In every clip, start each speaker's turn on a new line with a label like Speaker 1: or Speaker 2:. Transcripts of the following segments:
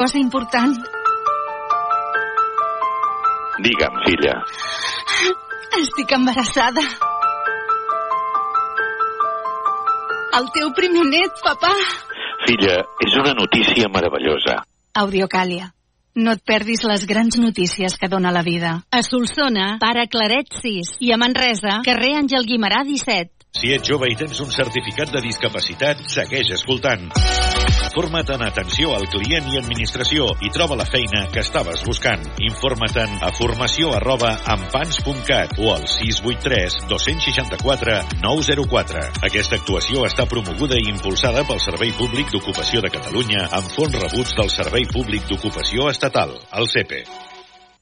Speaker 1: Cosa important.
Speaker 2: Digue'm, filla.
Speaker 1: Estic embarassada. El teu primer net, papà.
Speaker 2: Filla, és una notícia meravellosa.
Speaker 1: Audiocàlia. No et perdis les grans notícies que dona la vida. A Solsona, pare Claret 6. I a Manresa, carrer Àngel Guimarà 17.
Speaker 3: Si ets jove i tens un certificat de discapacitat, segueix escoltant. Forma't en atenció al client i administració i troba la feina que estaves buscant. Informa't a formació arroba ampans.cat o al 683 264 904. Aquesta actuació està promoguda i impulsada pel Servei Públic d'Ocupació de Catalunya amb fons rebuts del Servei Públic d'Ocupació Estatal, el CEPE.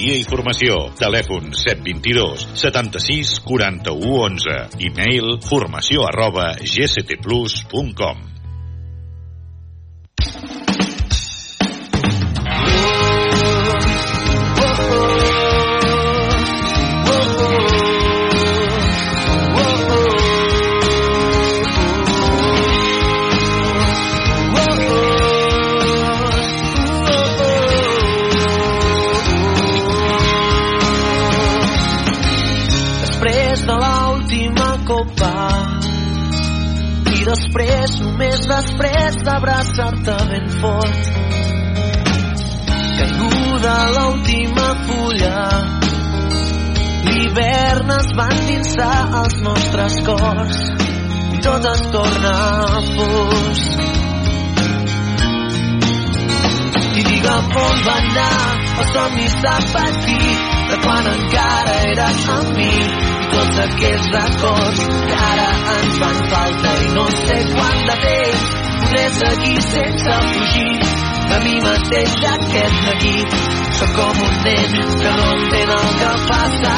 Speaker 3: i Formació. Telèfon 722 76 41 11. E-mail formació arroba gctplus.com.
Speaker 4: després, només després d'abraçar-te ben fort. Caiguda l'última fulla. L'hivern es va endinsar als nostres cors. I tot es torna fos i digue'm on va anar els somnis de petit de quan encara eres amb mi tots aquells records que ara ens fan falta i no sé quant de temps. Podré seguir sense fugir de mi mateix aquest neguit sóc com un nen que no entén el que passa.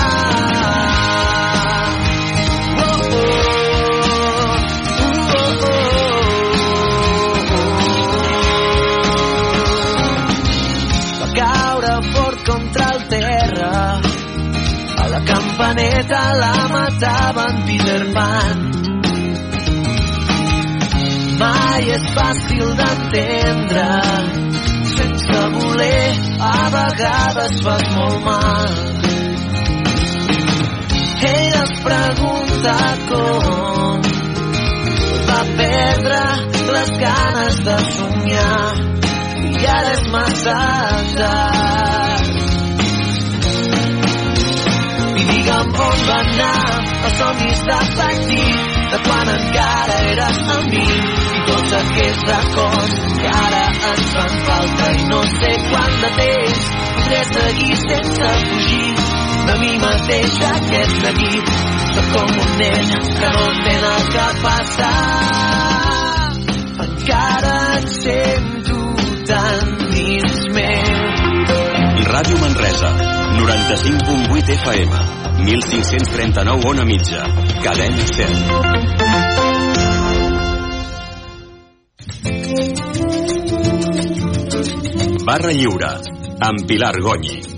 Speaker 4: Oh, oh, oh, contra el terra la campaneta la mataven Peter Pan mai és fàcil d'entendre. Sense voler a vegades fas molt mal. Ella es pregunta com va perdre les ganes de somiar. I ara és massa tard digue'm on va anar els somnis de petit de quan encara eres amb mi. I tots aquests records que ara ens fan falta i no sé quant de temps podré seguir sense fugir de mi mateix aquest neguit sóc com un nen que no entén el que passa encara et sento
Speaker 5: Ràdio Manresa, 95.8 FM, 1539 on a mitja, cadena 100. Barra Lliure, amb Pilar Gonyi.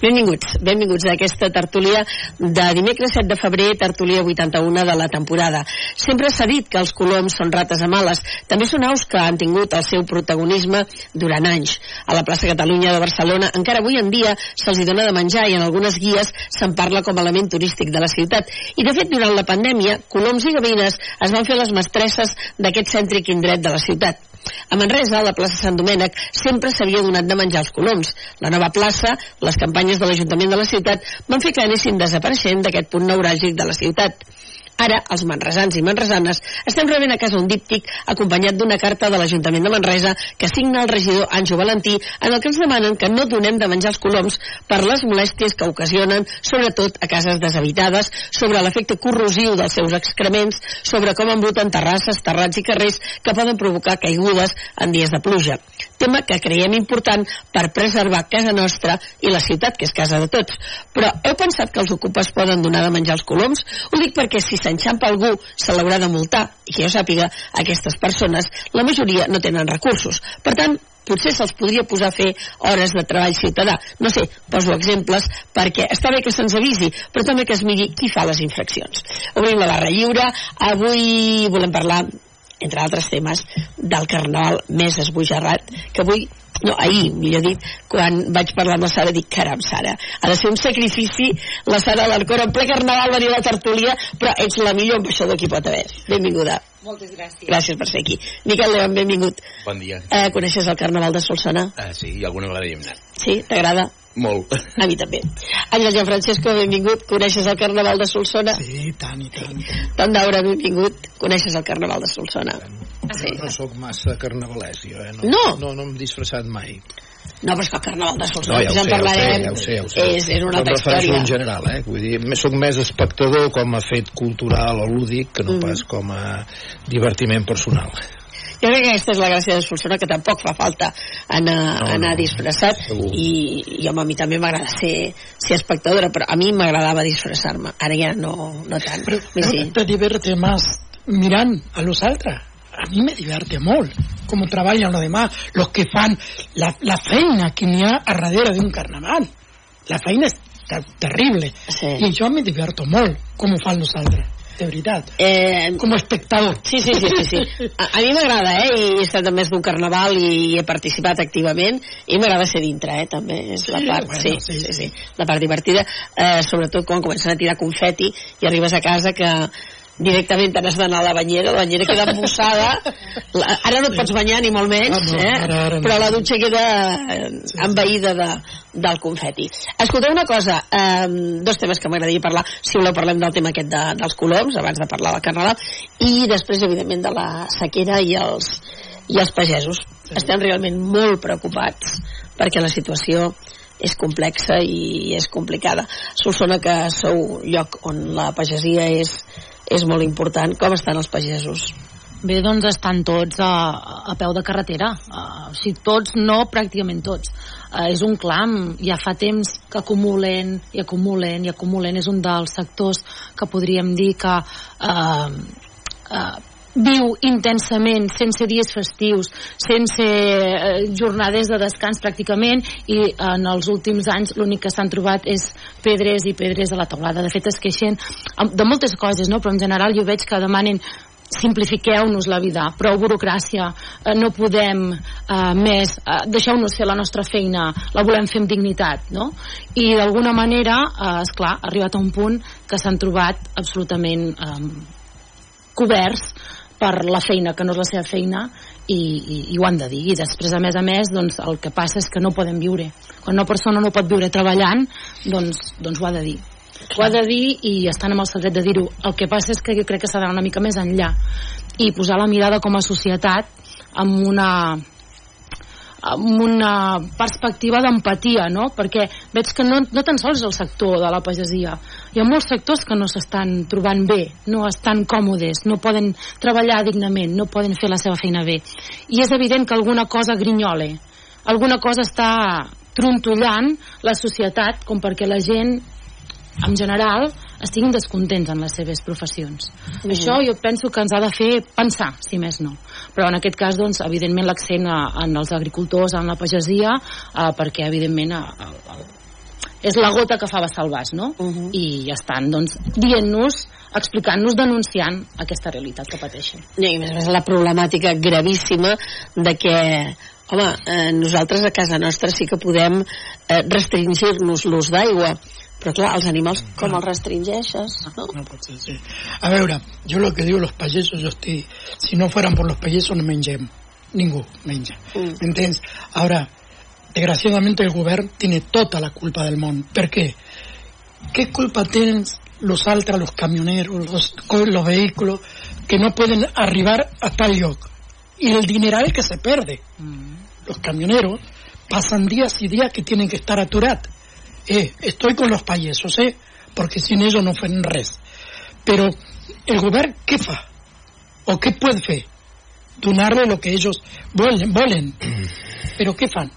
Speaker 6: Benvinguts, benvinguts a aquesta tertúlia de dimecres 7 de febrer, tertúlia 81 de la temporada. Sempre s'ha dit que els coloms són rates a males, també són aus que han tingut el seu protagonisme durant anys. A la plaça Catalunya de Barcelona encara avui en dia se'ls hi dona de menjar i en algunes guies se'n parla com a element turístic de la ciutat. I de fet, durant la pandèmia, coloms i gavines es van fer les mestresses d'aquest cèntric indret de la ciutat. A Manresa, la plaça Sant Domènec, sempre s'havia donat de menjar els coloms. La nova plaça, les campanyes de l'Ajuntament de la ciutat, van fer que anessin desapareixent d'aquest punt neuràlgic de la ciutat. Ara, els manresans i manresanes estem rebent a casa un díptic acompanyat d'una carta de l'Ajuntament de Manresa que signa el regidor Anjo Valentí en el que ens demanen que no donem de menjar els coloms per les molèsties que ocasionen, sobretot a cases deshabitades, sobre l'efecte corrosiu dels seus excrements, sobre com embruten terrasses, terrats i carrers que poden provocar caigudes en dies de pluja. Tema que creiem important per preservar casa nostra i la ciutat, que és casa de tots. Però heu pensat que els ocupes poden donar de menjar els coloms? Ho dic perquè si s'enxampa algú se l'haurà de multar i que jo sàpiga, aquestes persones, la majoria no tenen recursos. Per tant, potser se'ls podria posar a fer hores de treball ciutadà. No sé, poso exemples perquè està bé que se'ns avisi, però també que es miri qui fa les infraccions. Obrim la barra lliure. Avui volem parlar entre altres temes, del carnaval més esbojarrat, que avui no, ahir, millor dit, quan vaig parlar amb la Sara, dic, caram, Sara, ha de ser un sacrifici la Sara Alarcón en ple carnaval venir a la tertúlia, però ets la millor ambaixador que hi pot haver. Benvinguda.
Speaker 7: Moltes gràcies.
Speaker 6: Gràcies per ser aquí. Miquel León, benvingut.
Speaker 8: Bon dia.
Speaker 6: Eh, coneixes el carnaval de Solsona?
Speaker 8: Ah, sí, i alguna vegada hi hem anat.
Speaker 6: Sí? T'agrada?
Speaker 8: Molt.
Speaker 6: A mi també. Àngel Gianfrancesco, benvingut. Coneixes el carnaval de Solsona?
Speaker 9: Sí, i tant, i tant.
Speaker 6: Tom Daura, benvingut. Coneixes el carnaval de Solsona?
Speaker 9: Sí. No, no sóc massa carnavalès, jo, eh?
Speaker 6: No?
Speaker 9: No, no m'he disfressat mai.
Speaker 6: No, però és que el carnaval de Solsona,
Speaker 9: No, ja ho sé, ja ho sé,
Speaker 6: parlarem,
Speaker 9: ja ho sé, ja ho sé.
Speaker 6: és, és una altra
Speaker 9: refereixo
Speaker 6: història.
Speaker 9: en general, eh? Vull dir, més- sóc més espectador com a fet cultural o lúdic que no
Speaker 6: Mm.
Speaker 9: pas com a divertiment personal.
Speaker 6: Jo crec que aquesta és la gràcia de Solsona, que tampoc fa falta anar,
Speaker 9: No,
Speaker 6: anar
Speaker 9: no,
Speaker 6: disfressat
Speaker 9: segur.
Speaker 6: i, i home, a mi també m'agrada ser, ser espectadora, però a mi m'agradava disfressar-me, ara ja no, no tant.
Speaker 10: Pero,
Speaker 6: Sí, sí.
Speaker 10: te diverte más mirant a los altres. A mi me diverte molt com treballen los demás, los que fan la, la feina que n'hi ha a darrere d'un carnaval. La feina és ter terrible.
Speaker 6: Sí.
Speaker 10: I jo me diverto molt com ho fan los altres, de veritat.
Speaker 6: Eh,
Speaker 10: Com a espectador.
Speaker 6: Sí, sí, sí, sí, sí. A, a mi m'agrada, eh? I he estat a més d'un carnaval i he participat activament i m'agrada ser dintre, eh? També és la
Speaker 10: Sí,
Speaker 6: part,
Speaker 10: bueno,
Speaker 6: sí,
Speaker 10: sí,
Speaker 6: sí, sí, la part divertida, eh, sobretot quan comencen a tirar confeti i arribes a casa que directament te n'has d'anar a la banyera, la banyera queda embossada, la, ara no et pots banyar ni molt menys,
Speaker 10: Ah,
Speaker 6: eh? però la dutxa queda eh, envaïda de, del confeti. Escolteu una cosa, eh, dos temes que m'agradaria parlar, si voleu parlem del tema aquest de, dels coloms, abans de parlar del carnaval, i després, evidentment, de la sequera i els, i els pagesos. Estem realment molt preocupats perquè la situació és complexa i és complicada. Solsona, que sou lloc on la pagesia és, és molt important. Com estan els pagesos?
Speaker 7: Bé, doncs estan tots a, a peu de carretera. Uh, sigui, tots, no pràcticament tots. Uh, és un clam, ja fa temps que acumulen i acumulen i acumulen. És un dels sectors que podríem dir que uh, uh, viu intensament, sense dies festius, sense eh, jornades de descans pràcticament i en els últims anys l'únic que s'han trobat és pedres i pedres a la taulada. De fet es queixen de moltes coses, no? però en general jo veig que demanen simplifiqueu-nos la vida, prou burocràcia, eh, no podem eh, més, eh, deixeu-nos fer la nostra feina, la volem fer amb dignitat, no? I d'alguna manera, eh, esclar, ha arribat a un punt que s'han trobat absolutament eh, coberts per la feina, que no és la seva feina, i, i, i ho han de dir. I després, a més a més, doncs, el que passa és que no poden viure. Quan una persona no pot viure treballant, doncs, doncs ho ha de dir. Ho ha de dir i estan amb el secret de dir-ho. El que passa és que jo crec que s'ha d'anar una mica més enllà i posar la mirada com a societat amb una amb una perspectiva d'empatia, no? Perquè veig que no, no tan sols el sector de la pagesia. Hi ha molts sectors que no s'estan trobant bé, no estan còmodes, no poden treballar dignament, no poden fer la seva feina bé. I és evident que alguna cosa grinyole, alguna cosa està trontollant la societat com perquè la gent en general estiguin descontents en les seves professions.
Speaker 6: Mhm.
Speaker 7: Això jo penso que ens ha de fer pensar, si més no. Però en aquest cas, doncs, evidentment l'accent en els agricultors, en la pagesia, eh, perquè evidentment a, a, a, és la gota que fa vessar el vas, no?
Speaker 6: Mhm.
Speaker 7: I ja estan, doncs, dient-nos, explicant-nos, denunciant aquesta realitat que pateixen.
Speaker 6: I a més a més la problemàtica gravíssima de que home, eh, nosaltres a casa nostra sí que podem eh, restringir-nos l'ús d'aigua però clar, els animals com els restringeixes no?
Speaker 10: No pot ser, sí. A veure, jo lo que digo, los payesos, yo estoy, si no fueran por los payesos no mengem, ningú menja,
Speaker 6: Mm.
Speaker 10: Ahora, desgraciadamente el govern tiene tota la culpa del món. Per què? Què culpa tenen los altra, los camioneros, los, los vehículos que no pueden arribar a tal lloc. Y el dineral que se pierde. Los camioneros pasan días y días que tienen que estar aturados. Eh, estoy con los payesos, eh, porque sin ellos no fue res. Pero el gobierno, ¿qué fa? ¿O qué puede hacer? Donarle lo que ellos volen, volen. Pero ¿qué fan?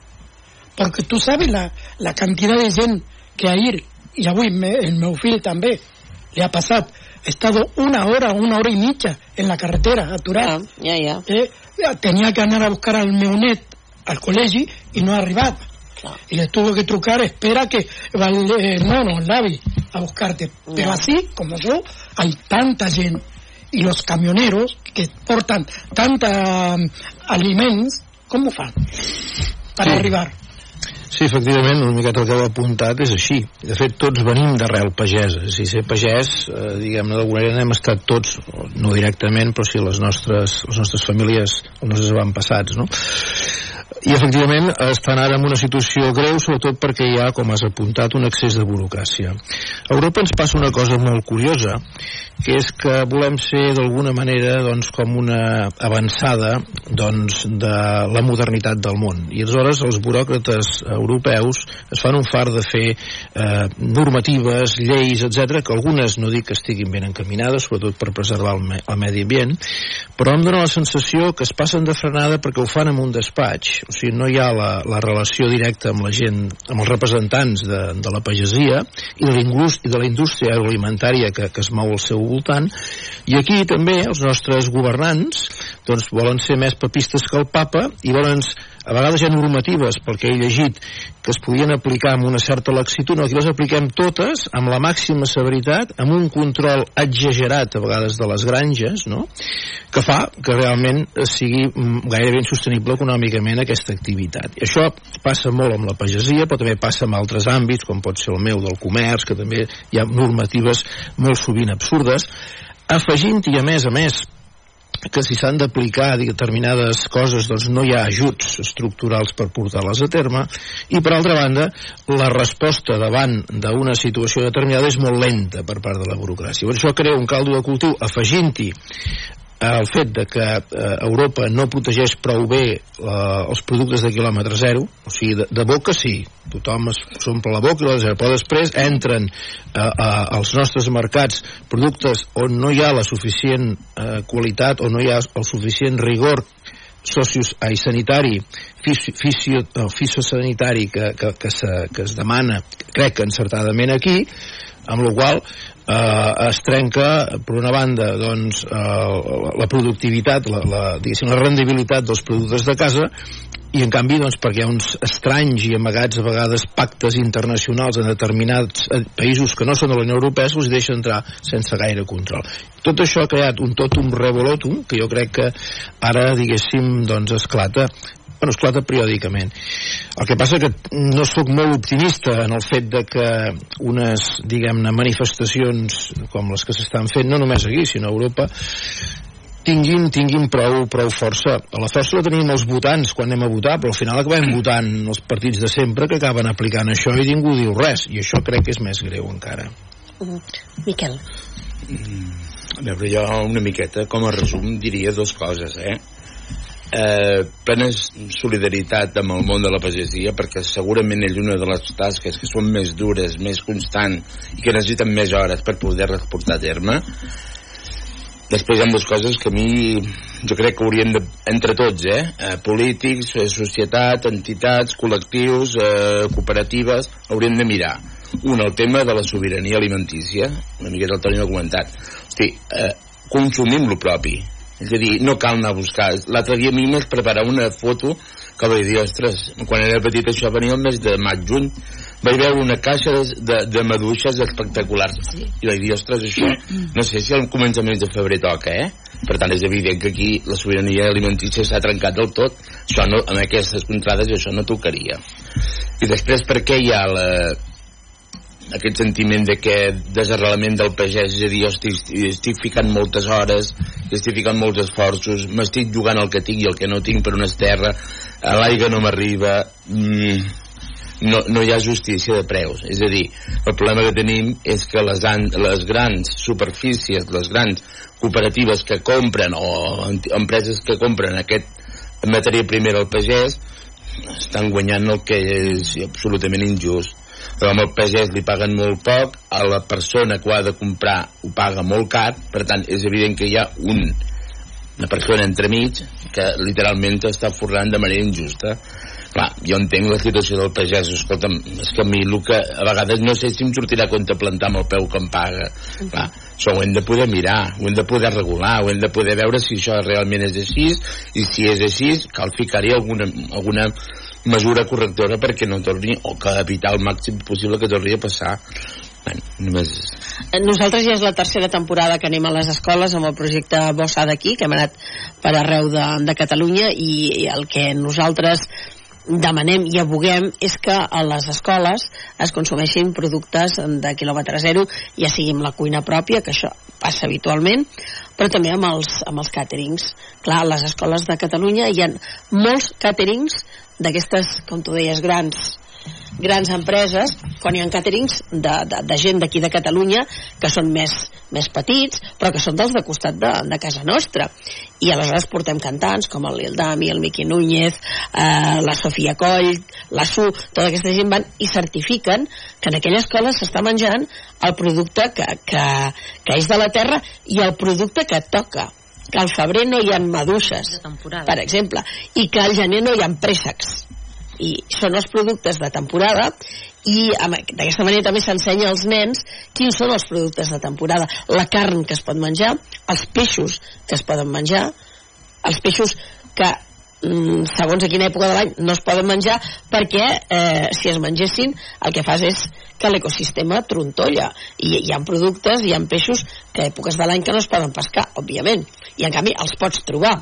Speaker 10: Porque tú sabes la, la cantidad de gente que ahir, i avui me, el meu fill també li ha passat, ha estado una hora, una hora i mitja en la carretera, aturat.
Speaker 6: Ah, ja, ja.
Speaker 10: Eh, tenia que anar a buscar al meu net al col·legi i no ha arribat.
Speaker 6: Clar.
Speaker 10: Y le tuvo que trucar, espera que va el, eh, no, no, Lavi a buscarte. Pero así como yo, hay tanta gente. Y los camioneros que portan tanta mm, aliments, com ho fan? Per
Speaker 9: Sí.
Speaker 10: arribar.
Speaker 9: Sí, efectivament, una miqueta el que heu apuntat és així. De fet, tots venim d'arrel pagesa. Si ser pagès, eh, diguem-ne, d'alguna manera hem estat tots, no directament, però sí les nostres, les nostres famílies, els nostres avantpassats, no? I efectivament estan ara en una situació greu, sobretot perquè hi ha, com has apuntat, un excés de burocràcia. A Europa ens passa una cosa molt curiosa, que és que volem ser d'alguna manera doncs, com una avançada doncs, de la modernitat del món. I aleshores els buròcrates europeus es fan un far de fer eh, normatives, lleis, etc que algunes no dic que estiguin ben encaminades, sobretot per preservar el, me el medi ambient, però em dóna la sensació que es passen de frenada perquè ho fan en un despatx, o sigui, no hi ha la, la relació directa amb la gent, amb els representants de, de la pagesia i de i de la indústria agroalimentària que, que es mou al seu voltant, i aquí també els nostres governants doncs, volen ser més papistes que el papa i volen, a vegades hi ha normatives, pel que he llegit, que es podien aplicar amb una certa laxitud, no, aquí les apliquem totes amb la màxima severitat, amb un control exagerat a vegades de les granges, no? que fa que realment sigui gairebé insostenible econòmicament aquesta activitat. I això passa molt amb la pagesia, però també passa en altres àmbits, com pot ser el meu del comerç, que també hi ha normatives molt sovint absurdes, afegint-hi a més a més que si s'han d'aplicar determinades coses doncs no hi ha ajuts estructurals per portar-les a terme. I per altra banda la resposta davant d'una situació determinada és molt lenta per part de la burocràcia. Per això crea un caldo de cultiu afegint-hi el fet de que eh, Europa no protegeix prou bé eh, els productes de quilòmetre zero, o sigui, de, de boca sí, tothom s'omple la boca i la zero, però després entren eh, a, als nostres mercats productes on no hi ha la suficient eh, qualitat o no hi ha el suficient rigor socios, ai, sanitari, fisio, no, fisiosanitari que, que, que, se, que es demana, crec que encertadament aquí, amb la qual eh, es trenca per una banda doncs, eh, la productivitat la, la, la rendibilitat dels productes de casa i en canvi doncs, perquè hi ha uns estranys i amagats a vegades pactes internacionals en determinats eh, països que no són de la Unió Europea se'ls deixa entrar sense gaire control. Tot això ha creat un totum revolutum que jo crec que ara diguéssim doncs esclata bueno, esclata periòdicament. El que passa que no sóc molt optimista en el fet de que unes, diguem-ne, manifestacions com les que s'estan fent, no només aquí, sinó a Europa, tinguin, tinguin prou, prou força. La força la tenim els votants quan anem a votar, però al final acabem votant els partits de sempre que acaben aplicant això i ningú diu res, i això crec que és més greu encara.
Speaker 6: Miquel.
Speaker 8: A veure, jo una miqueta, com a resum, diria dues coses, eh? Eh plena solidaritat amb el món de la pagesia perquè segurament és una de les tasques que són més dures, més constant i que necessiten més hores per poder-les a terme. Després hi ha dues coses que a mi jo crec que hauríem de, entre tots eh, eh polítics, eh, societat entitats, col·lectius eh, cooperatives, hauríem de mirar. Un, el tema de la sobirania alimentícia una miqueta el Toni ha comentat. Hosti, eh, consumim lo propi és a dir, no cal anar a buscar. L'altre dia a mi m'és preparar una foto que vaig dir, ostres, quan era petit això venia el mes de maig-juny vaig veure una caixa de, de, de maduixes espectaculars. Sí. i vaig dir, ostres, això no sé si al començament de febrer toca, eh? per tant és evident que aquí la sobirania alimentícia s'ha trencat del tot. Això no, en aquestes contrades això no tocaria. I després per què hi ha la, aquest sentiment de que desarrelament del pagès, és a dir, jo estic, estic ficant moltes hores, estic ficant molts esforços, m'estic jugant el que tinc i el que no tinc per una terra, a l'aigua no m'arriba, mm, no, no hi ha justícia de preus. És a dir, el problema que tenim és que les, les grans superfícies, les grans cooperatives que compren o empreses que compren aquest matèria primera al pagès estan guanyant el que és absolutament injust però amb el pagès li paguen molt poc a la persona que ho ha de comprar ho paga molt car, per tant és evident que hi ha un, una persona entremig que literalment està forrant de manera injusta. Clar, jo entenc la situació del pagès escolta'm, és que a mi el que a vegades no sé si em sortirà a compte plantar amb el peu que em paga. Clar, això ho hem de poder mirar ho hem de poder regular, ho hem de poder veure si això realment és així i si és així cal ficar-hi alguna, alguna mesura correctora perquè no torni o que evitar el màxim possible que torni a passar. Bueno, només...
Speaker 6: Nosaltres ja és la tercera temporada que anem a les escoles amb el projecte Bossa d'aquí, que hem anat per arreu de, de Catalunya i el que nosaltres demanem i aboguem és que a les escoles es consumeixin productes de quilòmetre zero, ja sigui amb la cuina pròpia, que això passa habitualment, però també amb els, amb els càterings. Clar, a les escoles de Catalunya hi ha molts càterings d'aquestes, com tu deies, grans grans empreses, quan hi ha càterings de, de, de gent d'aquí de Catalunya que són més, més petits, però que són dels de costat de, de casa nostra. I aleshores portem cantants com el Lil Dami, el Miqui Núñez, eh, la Sofia Coll, la Su, tota aquesta gent van i certifiquen que en aquella escola s'està menjant el producte que, que, que és de la terra i el producte que toca que al febrer no hi ha maduixes, per exemple, i que al gener no hi ha préssecs i són els productes de temporada i d'aquesta manera també s'ensenya als nens quins són els productes de temporada. La carn que es pot menjar els peixos que es poden menjar els peixos que mm, segons a quina època de l'any no es poden menjar perquè eh, si es mengessin el que fas és que l'ecosistema trontolla. I hi ha productes, hi ha peixos que a èpoques de l'any que no es poden pescar, òbviament. I en canvi els pots trobar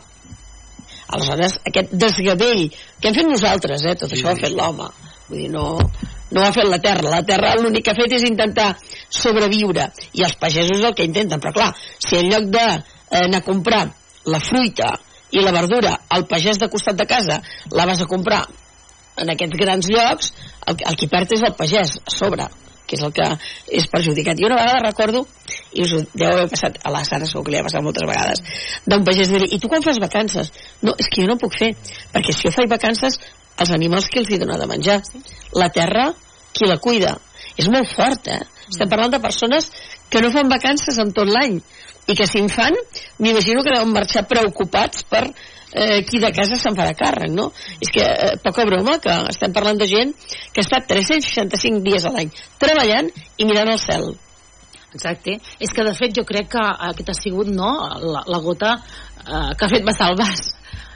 Speaker 6: Aleshores, aquest desgavell que hem fet nosaltres, eh, tot això ho ha fet l'home. Vull dir, no, no ho ha fet la terra. La terra l'únic que ha fet és intentar sobreviure. I els pagesos el que intenten. Però clar, si en lloc d'anar a comprar la fruita i la verdura al pagès de costat de casa la vas a comprar en aquests grans llocs, el, el qui perd és el pagès a sobre que és el que és perjudicat. Jo una vegada recordo, i us ho deu haver passat a la Sara segur que li ha passat moltes vegades, d'un pagès dir, i tu quan fas vacances? No, és que jo no puc fer, perquè si jo faig vacances, els animals que els hi dona de menjar? La terra, qui la cuida? És molt fort, eh? Estem parlant de persones que no fan vacances en tot l'any i que si en fan, m'imagino que deuen marxar preocupats per eh, qui de casa se'n farà càrrec, no? És que, eh, poca broma, que estem parlant de gent que està 365 dies a l'any treballant i mirant el cel.
Speaker 7: Exacte. És que, de fet, jo crec que aquest ha sigut no, la, la gota eh, que ha fet vessar el vas.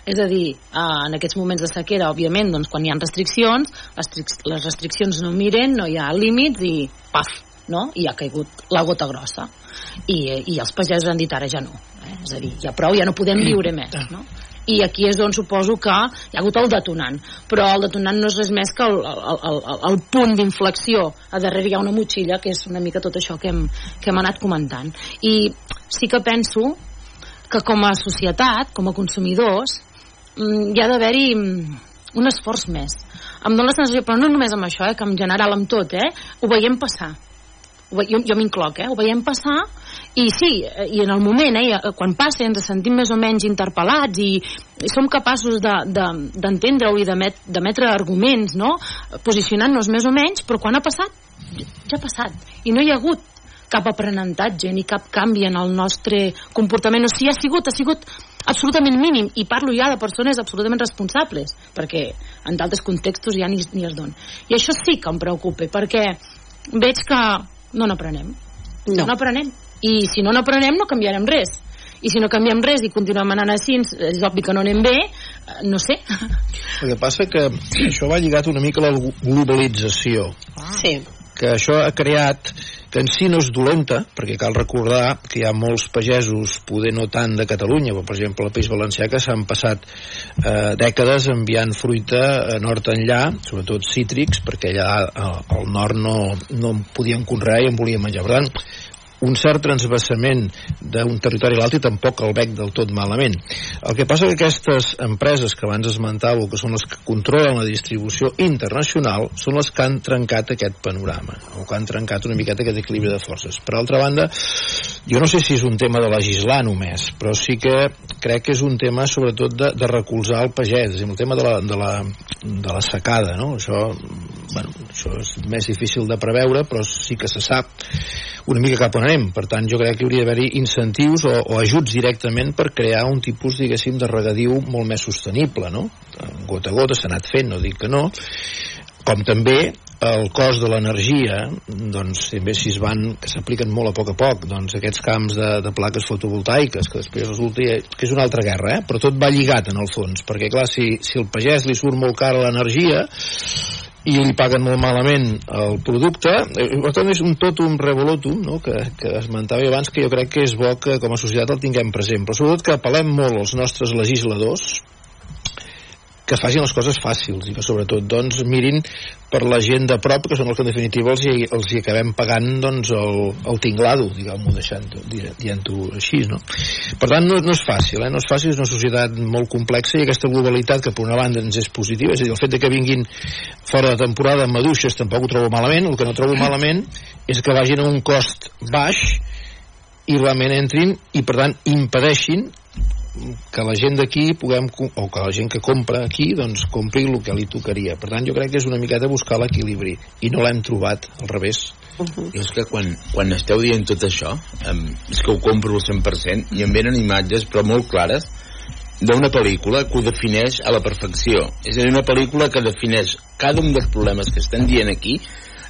Speaker 7: És a dir, eh, en aquests moments de sequera, òbviament, doncs, quan hi ha restriccions, les restriccions no miren, no hi ha límits i paf, no? i ha caigut la gota grossa. I, i els pagesos han dit ara ja no. Eh? És a dir, ja prou, ja no podem viure més. No? i aquí és on suposo que hi ha hagut el detonant però el detonant no és res més que el, el, el, el punt d'inflexió a darrere hi ha una motxilla que és una mica tot això que hem, que hem anat comentant i sí que penso que com a societat, com a consumidors mm, hi ha d'haver-hi mm, un esforç més em dóna la sensació, però no només amb això eh, que en general amb tot, eh, ho veiem passar jo, jo m'incloc, eh? ho veiem passar i sí, i en el moment, eh, quan passa ens sentim més o menys interpel·lats i, i som capaços d'entendre-ho de, i d'emetre arguments, no? posicionant-nos més o menys, però quan ha passat, ja ha passat. I no hi ha hagut cap aprenentatge ni cap canvi en el nostre comportament. O sigui, ha sigut, ha sigut absolutament mínim i parlo ja de persones absolutament responsables perquè en d'altres contextos ja ni, ni es don i això sí que em preocupa perquè veig que no n'aprenem no. no n'aprenem i si no n'aprenem no canviarem res. I si no canviem res i continuem anant així és obvi que no anem bé eh, no sé.
Speaker 9: El que passa que això va lligat una mica a la globalització.
Speaker 6: Sí.
Speaker 9: Que això ha creat que en si no és dolenta, perquè cal recordar que hi ha molts pagesos, poder no tant de Catalunya, però per exemple al País Valencià, que s'han passat eh, dècades enviant fruita a nord enllà, sobretot cítrics, perquè allà al, al nord no, no en podien conrear i en volien menjar. Per tant, un cert transvasament d'un territori a l'altre i tampoc el bec del tot malament. El que passa que aquestes empreses que abans esmentàveu, que són les que controlen la distribució internacional, són les que han trencat aquest panorama, o que han trencat una miqueta aquest equilibri de forces. Per altra banda, jo no sé si és un tema de legislar només, però sí que crec que és un tema sobretot de, de recolzar el pagès, és el tema de la, de la, de la secada, no? Això, bueno, això és més difícil de preveure, però sí que se sap una mica cap on anem. Per tant, jo crec que hauria d'haver-hi incentius o, o ajuts directament per crear un tipus, diguéssim, de regadiu molt més sostenible, no? Gota a gota s'ha anat fent, no dic que no, com també el cost de l'energia doncs també si es van que s'apliquen molt a poc a poc doncs aquests camps de, de plaques fotovoltaiques que després resulta que és una altra guerra eh? però tot va lligat en el fons perquè clar si, si el pagès li surt molt cara l'energia i li paguen molt malament el producte eh, per tant és un tot un revolutum no? que, que esmentava abans que jo crec que és bo que com a societat el tinguem present però sobretot que apel·lem molt als nostres legisladors que facin les coses fàcils i que sobretot doncs mirin per la gent de prop que són els que en definitiva els hi, els hi acabem pagant doncs el, el tinglado diguem-ho deixant-ho dient-ho així no? per tant no, no és fàcil eh? no és fàcil, és una societat molt complexa i aquesta globalitat que per una banda ens és positiva és a dir, el fet de que vinguin fora de temporada maduixes tampoc ho trobo malament el que no trobo malament és que vagin a un cost baix i realment entrin i per tant impedeixin que la gent d'aquí puguem, o que la gent que compra aquí, doncs compri el que li tocaria. Per tant, jo crec que és una miqueta buscar l'equilibri, i no l'hem trobat, al revés.
Speaker 8: Uh -huh. I és que quan, quan esteu dient tot això, um, és que ho compro al 100%, i em venen imatges, però molt clares, d'una pel·lícula que ho defineix a la perfecció. És a dir, una pel·lícula que defineix cada un dels problemes que estan dient aquí,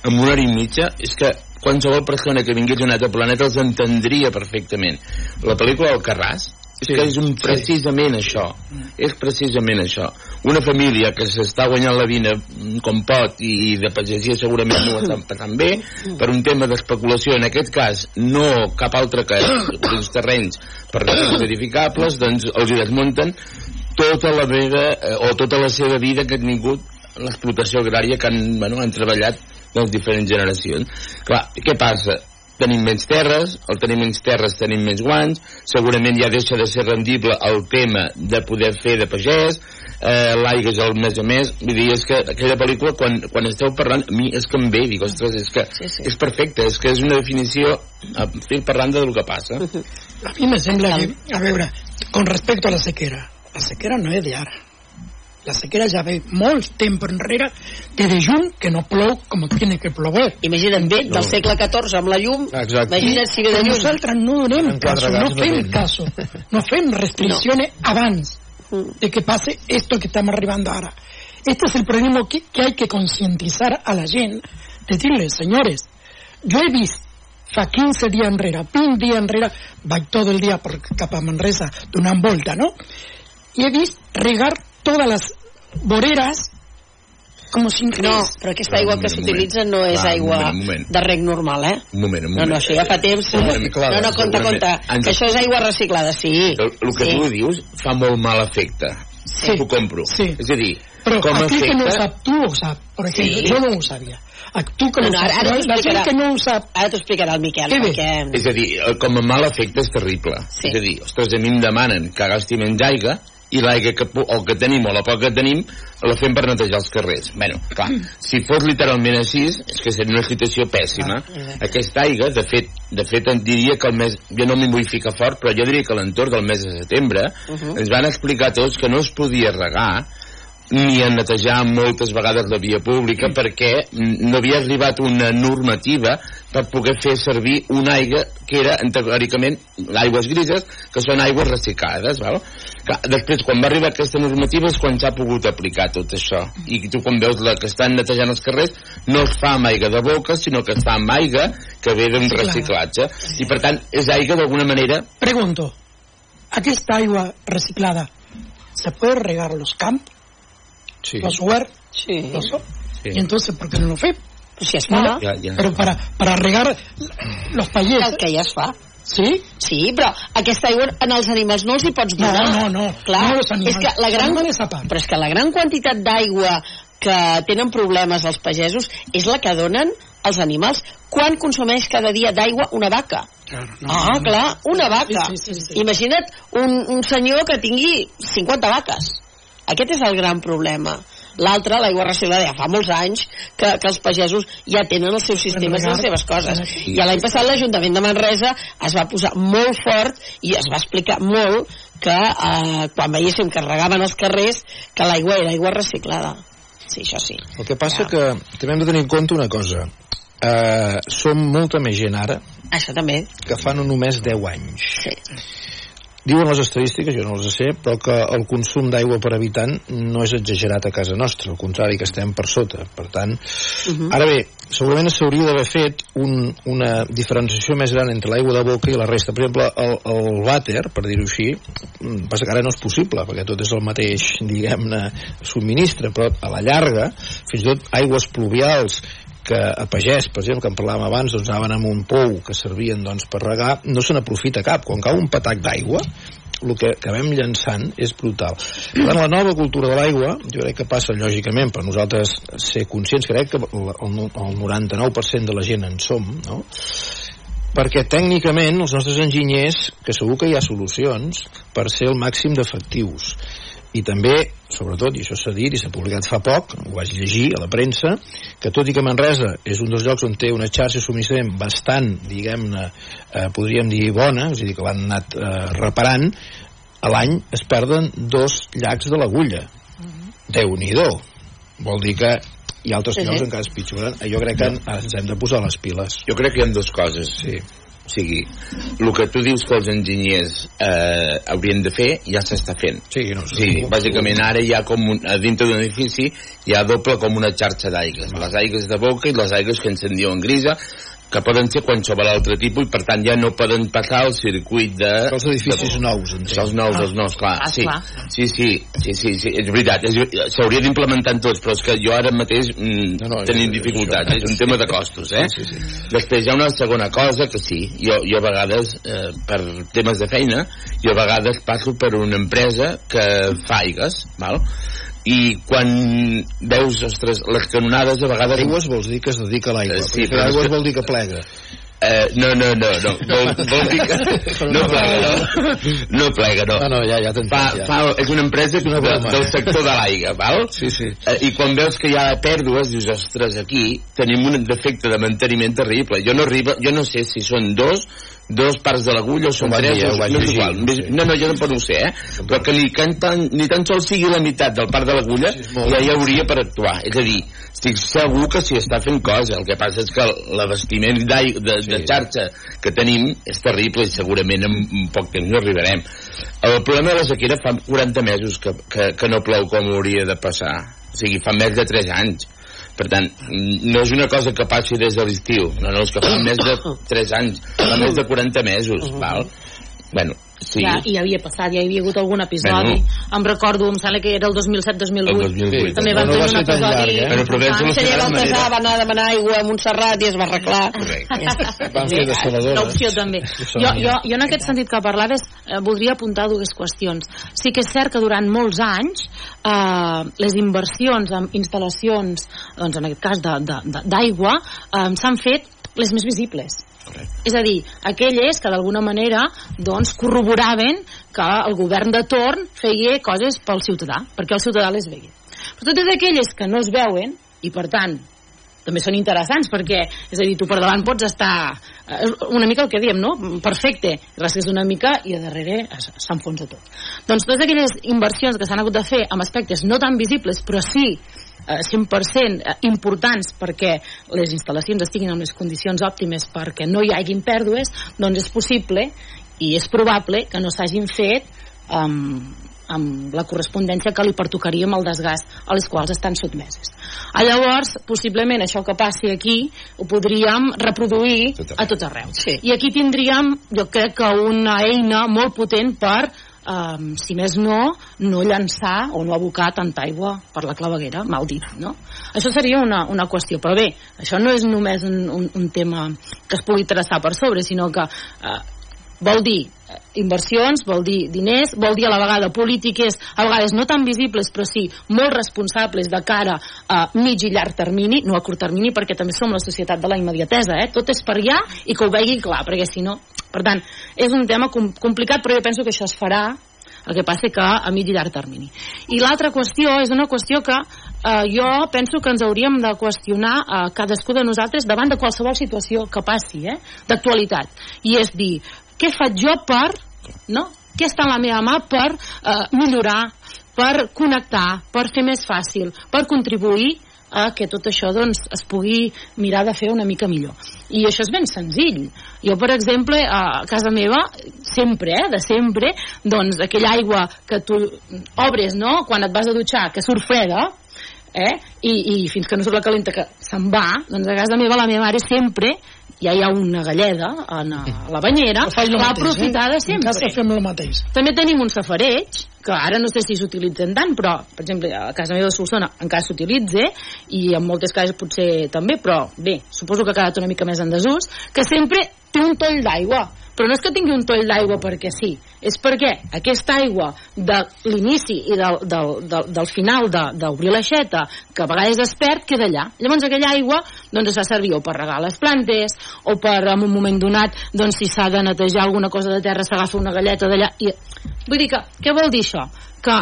Speaker 8: en una hora i mitja, és que qualsevol persona que vingués d'un altre planeta els entendria perfectament. La pel·lícula El Carràs, és sí, que és un, precisament sí. això. És precisament això. Una família que s'està guanyant la vida com pot i, i de pagesia segurament no ho estan passant bé per un tema d'especulació. En aquest cas no cap altre que els terrenys per edificables doncs els hi desmunten tota la vida eh, o tota la seva vida que han tingut l'explotació agrària que han, bueno, han treballat les diferents generacions. Clar, què passa? Tenim menys terres, al tenir menys terres tenim menys guanys, segurament ja deixa de ser rendible el tema de poder fer de pagès, eh, l'aigua és el més a més, vull dir, és que aquella pel·lícula, quan, quan esteu parlant, a mi és que em ve, dic, ostres, és que sí, sí. és perfecte, és que és una definició, estic parlant del que passa.
Speaker 10: A mi me sembla que, a veure, con respecto a la sequera, la sequera no és de ara la sequera ja ve molt temps enrere de juny que no plou com tiene que plover.
Speaker 6: Imagina't bé, del segle XIV amb la llum, Exacte. imagina't si ve de lluny.
Speaker 10: Nosaltres no donem caso, no fem caso, no fem restricciones no. abans mm. de que pase esto que estamos arribando ahora. Este es el problema que, que hay que concientizar a la gent, decirles, señores, yo he vist fa 15 dies enrere, 20 dies enrere, vaig tot el dia per cap a Manresa donant volta, no? I he vist regar todas las boreras com si.
Speaker 6: No, però aquesta aigua que s'utilitza no és Va, aigua moment, moment. de rec normal, eh?
Speaker 8: Un moment, un moment.
Speaker 6: No, no, això ja fa temps. no, no, compta, compta. Que això és aigua reciclada, sí.
Speaker 8: El, el que sí. tu dius fa molt mal efecte. Sí. T'ho compro.
Speaker 10: Sí.
Speaker 8: És a dir,
Speaker 10: però
Speaker 8: com
Speaker 10: aquell efecte... que no ho sap, tu ho sap. Per exemple, sí. jo no ho sabia. Tu que no, no, ara, ara la gent que no ho sap...
Speaker 6: Ara t'ho explicarà el Miquel. Perquè...
Speaker 8: És a dir, com a mal efecte és terrible. Sí. És a dir, ostres, a mi em demanen que gasti menys aigua i l'aigua que, o que tenim o la poca que tenim la fem per netejar els carrers. bueno, clar, si fos literalment així, és que seria una situació pèssima. Ah, Aquesta aigua, de fet, de fet, em diria que el mes... Jo no m'hi vull ficar fort, però jo diria que a l'entorn del mes de setembre uh -huh. ens van explicar tots que no es podia regar ni a netejar moltes vegades la via pública perquè no havia arribat una normativa per poder fer servir una aigua que era teòricament aigües grises que són aigües reciclades val? Clar, després quan va arribar aquesta normativa és quan s'ha pogut aplicar tot això. I tu quan veus la que estan netejant els carrers no es fa amb aigua de boca sinó que es fa amb aigua que ve d'un reciclatge. I per tant és aigua d'alguna manera
Speaker 10: Pregunto aquesta aigua reciclada se puede regar los campos sí. los huertos,
Speaker 6: sí.
Speaker 10: los, sí. y entonces ¿por qué no lo fe?
Speaker 6: Pues si es fa.
Speaker 10: No, ja, ja. Però para, para regar los payeses...
Speaker 6: El que ja es fa.
Speaker 10: Sí?
Speaker 6: Sí, però aquesta aigua en els animals no els hi pots donar.
Speaker 10: No, no, no.
Speaker 6: Clar,
Speaker 10: no els animals.
Speaker 6: és que la gran, però és que la gran quantitat d'aigua que tenen problemes els pagesos és la que donen els animals. Quan consumeix cada dia d'aigua una vaca? Ah, clar, una vaca.
Speaker 10: Sí, sí, sí, sí.
Speaker 6: Imagina't un, un senyor que tingui 50 vaques. Aquest és el gran problema. L'altre, l'aigua reciclada, ja fa molts anys que, que els pagesos ja tenen els seus sistemes i les seves coses. I l'any passat l'Ajuntament de Manresa es va posar molt fort i es va explicar molt que eh, quan veiéssim que es regaven els carrers que l'aigua era aigua reciclada. Sí, això sí.
Speaker 9: El que passa ja. que també hem de tenir en compte una cosa. Uh, som molta més gent ara
Speaker 6: Això també.
Speaker 9: que fa no només 10 anys.
Speaker 6: Sí.
Speaker 9: Diuen les estadístiques, jo no les sé, però que el consum d'aigua per habitant no és exagerat a casa nostra, al contrari, que estem per sota. Per tant, uh -huh. ara bé, segurament s'hauria d'haver fet un, una diferenciació més gran entre l'aigua de boca i la resta. Per exemple, el, el vàter, per dir-ho així, mm, passa que ara no és possible, perquè tot és el mateix, diguem-ne, subministre, però a la llarga, fins i tot aigües pluvials que a pagès, per exemple, que en parlàvem abans, doncs anaven amb un pou que servien doncs, per regar, no se n'aprofita cap. Quan cau un patac d'aigua, el que acabem llançant és brutal. Per tant, la nova cultura de l'aigua, jo crec que passa lògicament per nosaltres ser conscients, crec que el, el, el 99% de la gent en som, no? perquè tècnicament els nostres enginyers, que segur que hi ha solucions per ser el màxim d'efectius i també, sobretot, i això s'ha dit i s'ha publicat fa poc, ho vaig llegir a la premsa, que tot i que Manresa és un dels llocs on té una xarxa de subministrament bastant, diguem-ne, eh, podríem dir bona, és a dir, que l'han anat eh, reparant, a l'any es perden dos llacs de l'agulla. Déu-n'hi-do. Vol dir que hi ha altres
Speaker 8: Sí, sí.
Speaker 9: llocs encara es pitjoren. Jo crec que ens hem de posar les piles.
Speaker 8: Jo crec que hi ha dues coses.
Speaker 9: Sí.
Speaker 8: O sigui, el que tu dius que els enginyers eh, haurien de fer ja s'està fent.
Speaker 9: Sí, no,
Speaker 8: sí, bàsicament ara hi ha com un, a dintre d'un edifici hi ha doble com una xarxa d'aigues. Les aigues de boca i les aigues que ens en diuen grisa, que poden ser qualsevol altre tipus i per tant ja no poden passar el circuit de...
Speaker 9: Els edificis nous, entenc.
Speaker 8: Els nous, els nous, clar.
Speaker 9: Ah,
Speaker 8: sí.
Speaker 9: clar.
Speaker 8: sí, sí, sí, sí, sí, és veritat, és- s'hauria d'implementar en tots, però és que jo ara mateix mm, no, no, tenim dificultats, és un tema de costos, eh? Sí, sí. Després hi ha una segona cosa que sí, jo, jo a vegades, eh, per temes de feina, jo a vegades passo per una empresa que fa aigues, val? I quan veus, ostres, les canonades a vegades...
Speaker 9: Aigües vols dir que es dedica a l'aigua.
Speaker 8: Eh, sí,
Speaker 9: perquè
Speaker 8: però és
Speaker 9: aigües
Speaker 8: que-
Speaker 9: vol dir que plega.
Speaker 8: Eh, no, no, no, no. Vol, vol dir que... No plega, no. No plega, no.
Speaker 9: No, no, ja, ja t'entenc.
Speaker 8: Fa,
Speaker 9: ja.
Speaker 8: fa, és una empresa que
Speaker 9: Una
Speaker 8: de, del sector de l'aigua, val?
Speaker 9: Sí, sí.
Speaker 8: Eh, I quan veus que hi ha pèrdues, dius, ostres, aquí tenim un defecte de manteniment terrible. Jo no, arriba, jo no sé si són dos, dos parts de l'agulla o són tres,
Speaker 9: ho
Speaker 8: o- no és igual.
Speaker 9: no.
Speaker 8: No, jo tampoc no ho sé, eh? Però que ni, que tan, ni tan sols sigui la meitat del part de l'agulla, ja hi hauria per actuar. És a dir, estic segur que s'hi està fent cosa. El que passa és que l'abastiment d'ai- de, de xarxa que tenim és terrible i segurament en, en poc temps no arribarem. El problema de la sequera fa 40 mesos que, que, que no plou com hauria de passar. O sigui, fa més de 3 anys. Per tant, no és una cosa que passi des de l'estiu. No, no, és que fa més de 3 anys. Fa més de 40 mesos, val? Bueno, sí.
Speaker 7: Ja, i havia passat, ja hi havia hagut algun episodi.
Speaker 8: Bueno.
Speaker 7: Em recordo, em sembla que era el 2007-2008.
Speaker 8: El 2008.
Speaker 7: També van
Speaker 8: no
Speaker 7: tenir
Speaker 8: va
Speaker 7: un
Speaker 8: ser
Speaker 7: episodi...
Speaker 8: llarg, eh? Però. Lucena
Speaker 6: Conseller
Speaker 8: de
Speaker 6: Baltasar va anar a demanar aigua a Montserrat i es va arreglar.
Speaker 9: Van fer desaladores.
Speaker 7: Una opció també. Jo, jo, jo en aquest sentit que parlaves eh, voldria apuntar dues qüestions. Sí que és cert que durant molts anys eh, les inversions en instal·lacions, doncs en aquest cas de- de- de- d'aigua, eh, s'han fet les més visibles. És a dir, aquelles que d'alguna manera doncs, corroboraven que el govern de torn feia coses pel ciutadà, perquè el ciutadà les vegi. Però totes aquelles que no es veuen, i per tant també són interessants perquè, és a dir, tu per davant pots estar eh, una mica el que diem, no? Perfecte, gràcies una mica i a darrere s'enfonsa tot. Doncs totes aquelles inversions que s'han hagut de fer amb aspectes no tan visibles, però sí eh, 100% eh, importants perquè les instal·lacions estiguin en les condicions òptimes perquè no hi hagin pèrdues, doncs és possible i és probable que no s'hagin fet amb, amb la correspondència que li pertocaria amb el desgast a les quals estan sotmeses. A llavors, possiblement això que passi aquí ho podríem reproduir a tot arreu.
Speaker 6: Sí.
Speaker 7: I aquí tindríem, jo crec que una eina molt potent per um, si més no, no llançar o no abocar tanta aigua per la claveguera, mal dit, no? Això seria una, una qüestió, però bé, això no és només un, un, un tema que es pugui traçar per sobre, sinó que eh, vol dir eh, inversions, vol dir diners, vol dir a la vegada polítiques, a vegades no tan visibles, però sí molt responsables de cara a mig i llarg termini, no a curt termini, perquè també som la societat de la immediatesa, eh? Tot és per allà i que ho vegi clar, perquè si no Per tant, és un tema com complicat, però jo penso que això es farà el que passa que a mig i llarg termini. I l'altra qüestió és una qüestió que eh, jo penso que ens hauríem de qüestionar eh, cadascú de nosaltres davant de qualsevol situació que passi, eh, d'actualitat. I és dir, què faig jo per, no? Què està en la meva mà per eh, millorar, per connectar, per fer més fàcil, per contribuir a que tot això doncs, es pugui mirar de fer una mica millor. I això és ben senzill. Jo, per exemple, a casa meva, sempre, eh, de sempre, doncs aquella aigua que tu obres, no?, quan et vas a dutxar, que surt freda, eh? I, i fins que no surt la calenta que se'n va, doncs a casa meva la meva mare sempre ja hi ha una galleda en la banyera va aprofitar de sempre.
Speaker 10: En casa fem el mateix.
Speaker 7: També tenim un safareig, que ara no sé si s'utilitzen tant, però, per exemple, a casa meva de Solsona encara s'utilitza, i en moltes cases potser també, però bé, suposo que ha quedat una mica més en desús, que sempre té un toll d'aigua però no és que tingui un toll d'aigua perquè sí, és perquè aquesta aigua de l'inici i del, del, del, del final d'obrir l'aixeta, que a vegades es perd, queda allà. Llavors aquella aigua doncs, es fa servir o per regar les plantes, o per en un moment donat, doncs, si s'ha de netejar alguna cosa de terra, s'agafa una galleta d'allà. I... Vull dir que, què vol dir això? Que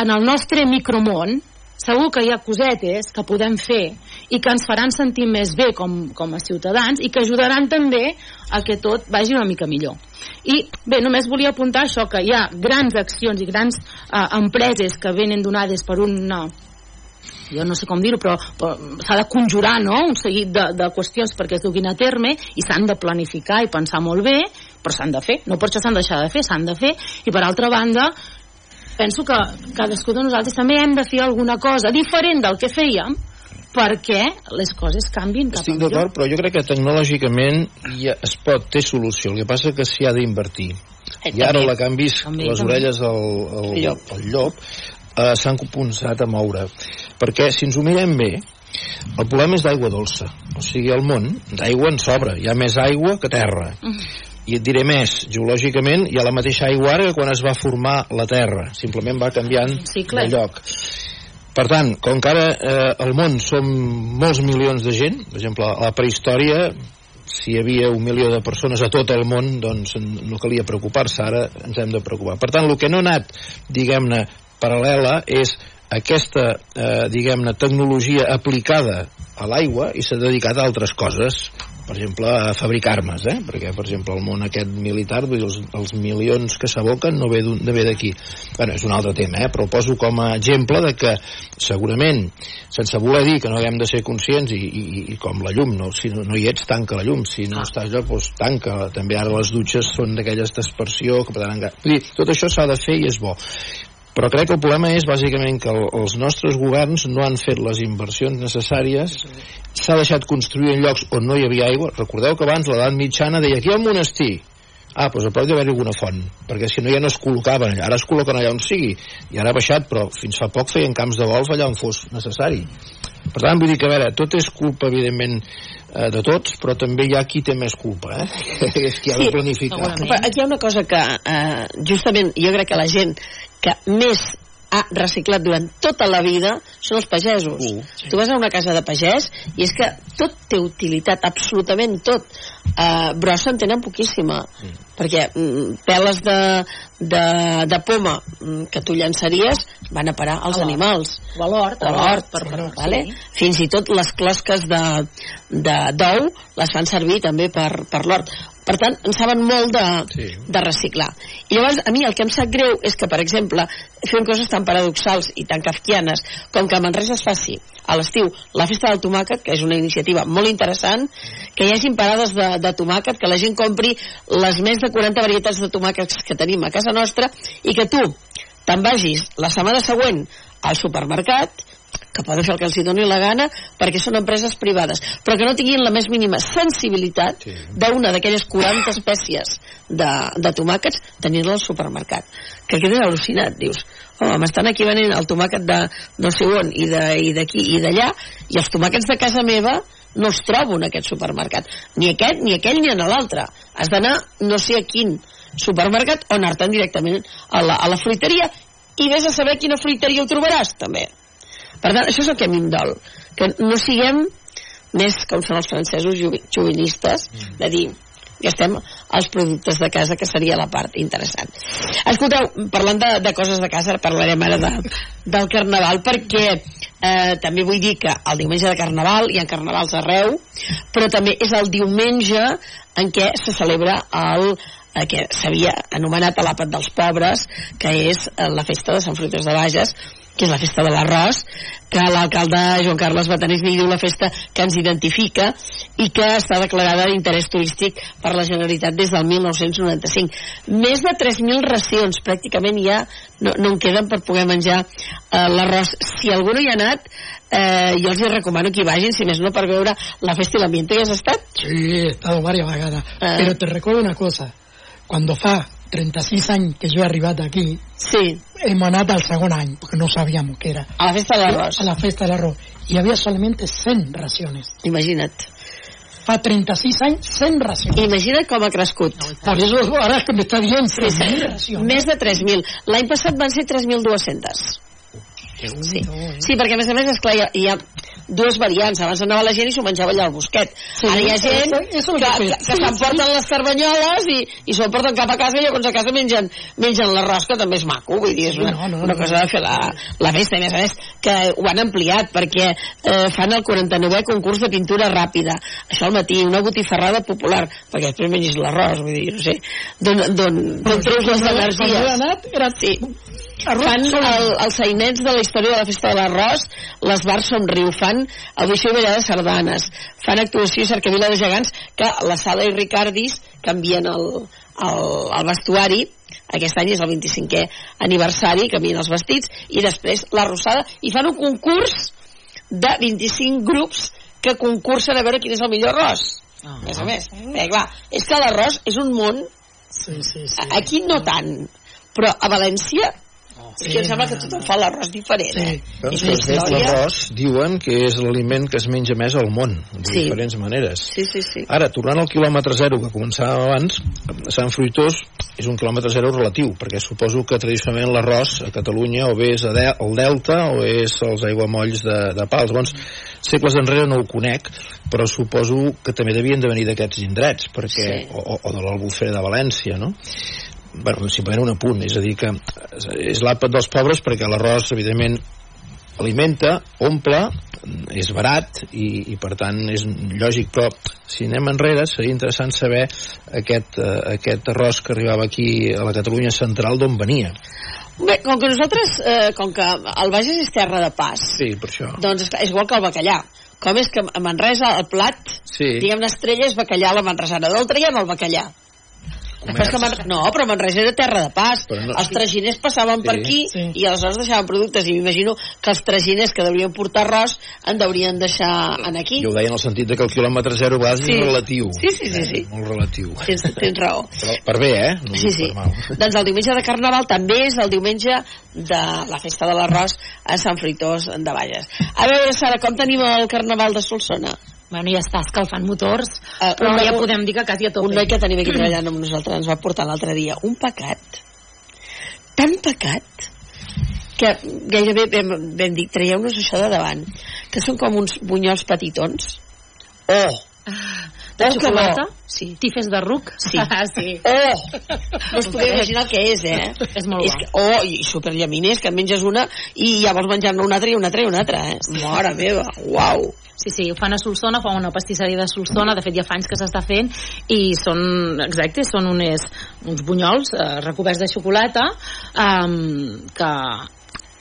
Speaker 7: en el nostre micromón, segur que hi ha cosetes que podem fer i que ens faran sentir més bé com, com a ciutadans i que ajudaran també a que tot vagi una mica millor. I bé, només volia apuntar això, que hi ha grans accions i grans eh, empreses que venen donades per una jo no sé com dir-ho, però, però s'ha de conjurar no? un seguit de, de qüestions perquè es duguin a terme i s'han de planificar i pensar molt bé, però s'han de fer, no per això s'han de deixar de fer, s'han de fer, i per altra banda penso que cadascú de nosaltres també hem de fer alguna cosa diferent del que fèiem perquè les coses canvin cap
Speaker 9: Estic d'acord, però jo crec que tecnològicament ja es pot, té solució. El que passa que s'hi ha d'invertir.
Speaker 6: Eh,
Speaker 9: I ara la vist
Speaker 6: També,
Speaker 9: les
Speaker 6: també.
Speaker 9: orelles al, al,
Speaker 6: llop.
Speaker 9: al llop eh, s'han començat a moure. Perquè si ens ho mirem bé, el problema és d'aigua dolça. O sigui, al món d'aigua en sobra. Hi ha més aigua que terra. I et diré més, geològicament hi ha la mateixa aigua ara que quan es va formar la Terra. Simplement va canviant
Speaker 7: Cicle.
Speaker 9: de lloc. Per tant, com que ara eh, al món som molts milions de gent, per exemple, a la prehistòria si hi havia un milió de persones a tot el món, doncs no calia preocupar-se, ara ens hem de preocupar. Per tant, el que no ha anat, diguem-ne, paral·lela és aquesta, eh, diguem-ne, tecnologia aplicada a l'aigua i s'ha dedicat a altres coses, per exemple, a fabricar armes, eh? perquè, per exemple, el món aquest militar, vull dir, els, els milions que s'aboquen no ve ve d'aquí. Bueno, és un altre tema, eh? però poso com a exemple de que segurament, sense voler dir que no haguem de ser conscients, i, i, i com la llum, no? si no, no hi ets, tanca la llum, si no estàs allò, doncs tanca. També ara les dutxes són d'aquelles d'aspersió, que per tant, vull dir, tot això s'ha de fer i és bo però crec que el problema és bàsicament que el, els nostres governs no han fet les inversions necessàries s'ha deixat construir en llocs on no hi havia aigua. Recordeu que abans l'edat mitjana deia aquí hi ha un monestir ah, doncs a prop d'haver alguna font perquè si no ja no es col·locaven allà. Ara es col·loquen allà on sigui. I ara ha baixat però fins fa poc feien camps de golf allà on fos necessari. Per tant vull dir que a veure, tot és culpa evidentment eh, de tots però també hi ha qui té més culpa eh? és qui ha de planificar.
Speaker 6: Però aquí hi ha una cosa que eh, justament jo crec que la gent que més ha reciclat durant tota la vida són els pagesos.
Speaker 9: Uh,
Speaker 6: Tu vas a una casa de pagès i és que tot té utilitat, absolutament tot. Uh, brossa en tenen poquíssima. Perquè mm, peles de, de, de poma mm, que tu llançaries van a parar als
Speaker 7: A
Speaker 6: animals.
Speaker 7: O a l'hort,
Speaker 6: O a l'hort,
Speaker 7: per- per-
Speaker 6: vale?
Speaker 7: sí.
Speaker 6: Fins i tot les closques de, de d'ou les fan servir també per, per l'hort. Per tant, en saben molt de,
Speaker 9: Sí.
Speaker 6: de reciclar. I llavors, a mi el que em sap greu és que, per exemple, fem coses tan paradoxals i tan kafkianes com que a Manresa es faci a l'estiu la festa del tomàquet, que és una iniciativa molt interessant, que hi hagin parades de, de tomàquet, que la gent compri les més de 40 varietats de tomàquets que tenim a casa nostra i que tu te'n vagis la setmana següent al supermercat que poden fer el que els hi doni la gana perquè són empreses privades, però que no tinguin la més mínima sensibilitat
Speaker 9: Sí.
Speaker 6: d'una d'aquelles 40 espècies de, de tomàquets tenir-la al supermercat. Que quedes al·lucinat, dius. Home, m'estan aquí venent el tomàquet de no sé on i de- i d'aquí i d'allà i els tomàquets de casa meva no els trobo en aquest supermercat. Ni aquest, ni aquell, ni en l'altre. Has d'anar no sé a quin supermercat o anar-te'n directament a la, a la fruiteria i vés a saber quina fruiteria ho trobaràs també per tant, això és el que a mi em dol que no siguem més com són els francesos juvi- jovinistes de dir gastem els productes de casa, que seria la part interessant. Escolteu, parlant de, de coses de casa, parlarem ara de, del Carnaval, perquè eh, també vull dir que el diumenge de Carnaval hi ha carnavals arreu, però també és el diumenge en què se celebra el eh, que s'havia anomenat l'àpat dels pobres, que és eh, la festa de Sant Fruitós de Bages, que és la festa de l'arròs, que l'alcalde Joan Carles Batanés li diu la festa que ens identifica i que està declarada d'interès turístic per la Generalitat des del 1995. Més de 3.000 racions, pràcticament ja no, no en queden per poder menjar eh, l'arròs. Si algú no hi ha anat, eh, jo els hi recomano que hi vagin, si més no per veure la festa i l'ambient. Tu hi has estat?
Speaker 10: Sí, he estado varias vagadas. Pero te recuerdo una cosa. Cuando fa 36 anys que jo he arribat aquí,
Speaker 6: sí.
Speaker 10: hem anat al segon any, perquè no sabíem què era.
Speaker 6: A la festa de l'arròs.
Speaker 10: A la festa de l'arròs. Y había solamente 100 raciones.
Speaker 6: Imagina't.
Speaker 10: Fa 36 anys, 100 racions.
Speaker 6: Imagina't com ha crescut.
Speaker 10: Por eso ahora que me está bien,
Speaker 6: Sí, sí.
Speaker 10: racions.
Speaker 6: Més de 3.000. L'any passat van ser 3.200. Sí. sí, perquè a més a més, esclar, hi ha, hi ha dues variants. Abans anava la gent i s'ho menjava allà al bosquet.
Speaker 10: Sí,
Speaker 6: Ara hi ha gent
Speaker 10: es lo
Speaker 6: que,
Speaker 10: que
Speaker 6: que,
Speaker 10: fes. Sí,
Speaker 6: s'emporten
Speaker 10: sí.
Speaker 6: les carbanyoles i, i s'ho porten cap a casa i llavors a casa mengen, mengen l'arròs, que també és maco. Vull dir, és una,
Speaker 10: no, no,
Speaker 6: una cosa de fer la, la festa. A més a més, que ho han ampliat perquè eh, fan el 49è concurs de pintura ràpida. Això al matí, una botifarrada popular, perquè després mengis l'arròs, vull dir, no sé, d'on treus les
Speaker 10: Quan jo he
Speaker 6: energies.
Speaker 10: anat, era
Speaker 6: Sí. Fan el, els sainets de la història de la festa de l'arròs, les bars somriu, fan audició i ballada de sardanes, fan actuació i cercavila de gegants, que la sala i Ricardis canvien el, el, el vestuari, aquest any és el 25è aniversari, canvien els vestits, i després la rosada, i fan un concurs de 25 grups que concursen a veure quin és el millor arròs. A més a més. Eh, clar, és que l'arròs és un món
Speaker 10: Sí, sí, sí.
Speaker 6: Aquí no tant, però a València és que em sembla que tothom fa l'arròs diferent, eh?
Speaker 9: Doncs, fet,
Speaker 6: història...
Speaker 9: l'arròs diuen que és l'aliment que es menja més al món, de
Speaker 6: Sí.
Speaker 9: diferents maneres.
Speaker 6: Sí, sí, sí.
Speaker 9: Ara, tornant al quilòmetre zero que començàvem abans, Sant Fruitós és un quilòmetre zero relatiu, perquè suposo que tradicionalment l'arròs a Catalunya o bé és a de el Delta o és els aiguamolls de, de Pals. Bons, segles enrere no ho conec, però suposo que també devien de venir d'aquests indrets, perquè,
Speaker 6: Sí.
Speaker 9: o, o- o de l'Albufera de València, no? Bueno, simplement un apunt, és a dir que és l'àpat dels pobres perquè l'arròs evidentment alimenta, omple és barat i, i per tant és lògic però si anem enrere seria interessant saber aquest, eh, aquest arròs que arribava aquí a la Catalunya central d'on venia
Speaker 6: Bé, com que nosaltres, eh, com que el Bages és terra de pas,
Speaker 9: sí, per això
Speaker 6: doncs és igual que el bacallà. Com és que a Manresa el plat,
Speaker 9: sí.
Speaker 6: diguem-ne estrella, és bacallà a la manresana. D'on traiem el bacallà? Però és que Man... No, però Manresa era terra de pas.
Speaker 9: Però no-
Speaker 6: Els traginers passaven
Speaker 9: Sí.
Speaker 6: per aquí i aleshores deixaven productes. I m'imagino que els traginers que deurien portar arròs en deurien deixar en aquí.
Speaker 9: jo ho deia en el sentit de que el quilòmetre zero a vegades
Speaker 6: Sí.
Speaker 9: és relatiu
Speaker 6: Sí, sí, sí, sí.
Speaker 9: Eh, molt relatiu
Speaker 6: Tens, tens raó.
Speaker 9: però per bé, eh? No
Speaker 6: Sí, sí. Doncs el diumenge de Carnaval també és el diumenge de la festa de l'arròs a Sant Fruitós de Valles. A veure, Sara, com tenim el Carnaval de Solsona?
Speaker 7: Bueno, ja està escalfant motors,
Speaker 6: Eh,
Speaker 7: però
Speaker 6: un-
Speaker 7: ja podem dir que quasi a tope.
Speaker 6: Un noi que tenim aquí treballant amb nosaltres ens va portar l'altre dia un pecat, tan pecat, que gairebé vam, vam dir, traieu-nos això de davant, que són com uns bunyols petitons. Oh!
Speaker 7: De
Speaker 6: que
Speaker 7: xocolata?
Speaker 6: bo.
Speaker 7: Sí. Tifes de ruc?
Speaker 6: Sí.
Speaker 7: Ah, sí.
Speaker 6: Oh! No us podeu imaginar el que és, eh?
Speaker 7: És molt
Speaker 6: és que, oh, i superllaminers, que en menges una i ja vols menjar-ne una altra i una altra i una altra, eh? Mare meva, uau!
Speaker 7: Sí, sí, ho fan a Solsona, fa una pastisseria de Solsona, de fet ja fa anys que s'està fent, i són, exacte, són unes, uns bunyols eh, recoberts de xocolata eh, que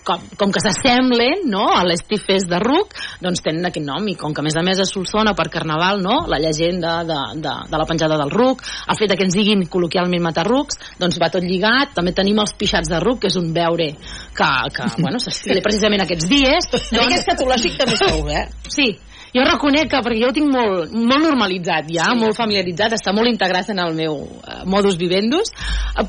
Speaker 7: com, com que s'assemblen no, a les tifes de ruc, doncs tenen aquest nom. I com que a més a més a Solsona per Carnaval no, la llegenda de, de, de la penjada del ruc, el fet que ens diguin col·loquialment matarrucs, doncs va tot lligat. També tenim els pixats de ruc, que és un beure que, que bueno, s'estila precisament aquests dies.
Speaker 6: Una mica escatològic també sou, eh?
Speaker 7: Sí, jo reconec que, perquè jo ho tinc molt, molt normalitzat ja, sí. molt familiaritzat, està molt integrat en el meu eh, modus vivendus,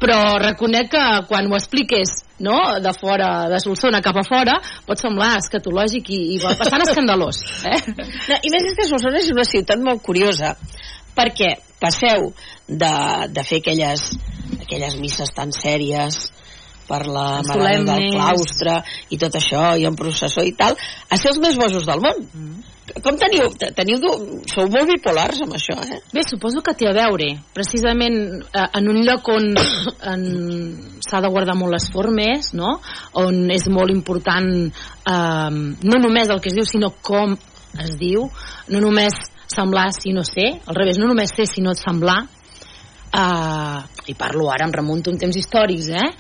Speaker 7: però reconec que quan ho expliques no, de fora, de Solsona cap a fora, pot semblar escatològic i, i bastant escandalós. Eh?
Speaker 6: No, I més és que Solsona és una ciutat molt curiosa, perquè passeu de, de fer aquelles, aquelles misses tan sèries, per la Mare del. Claustre i tot això, i en processó i tal, a ser els més bojos del món.
Speaker 7: Mm.
Speaker 6: Com teniu, teniu, sou molt bipolars amb això, eh?
Speaker 7: Bé, suposo que té a veure, precisament eh, en un lloc on s'ha de guardar molt les formes, no? on és molt important eh, no només el que es diu, sinó com es diu, no només semblar sinó ser, al revés, no només ser sinó semblar, eh, i parlo ara, em remunto en temps històrics, eh?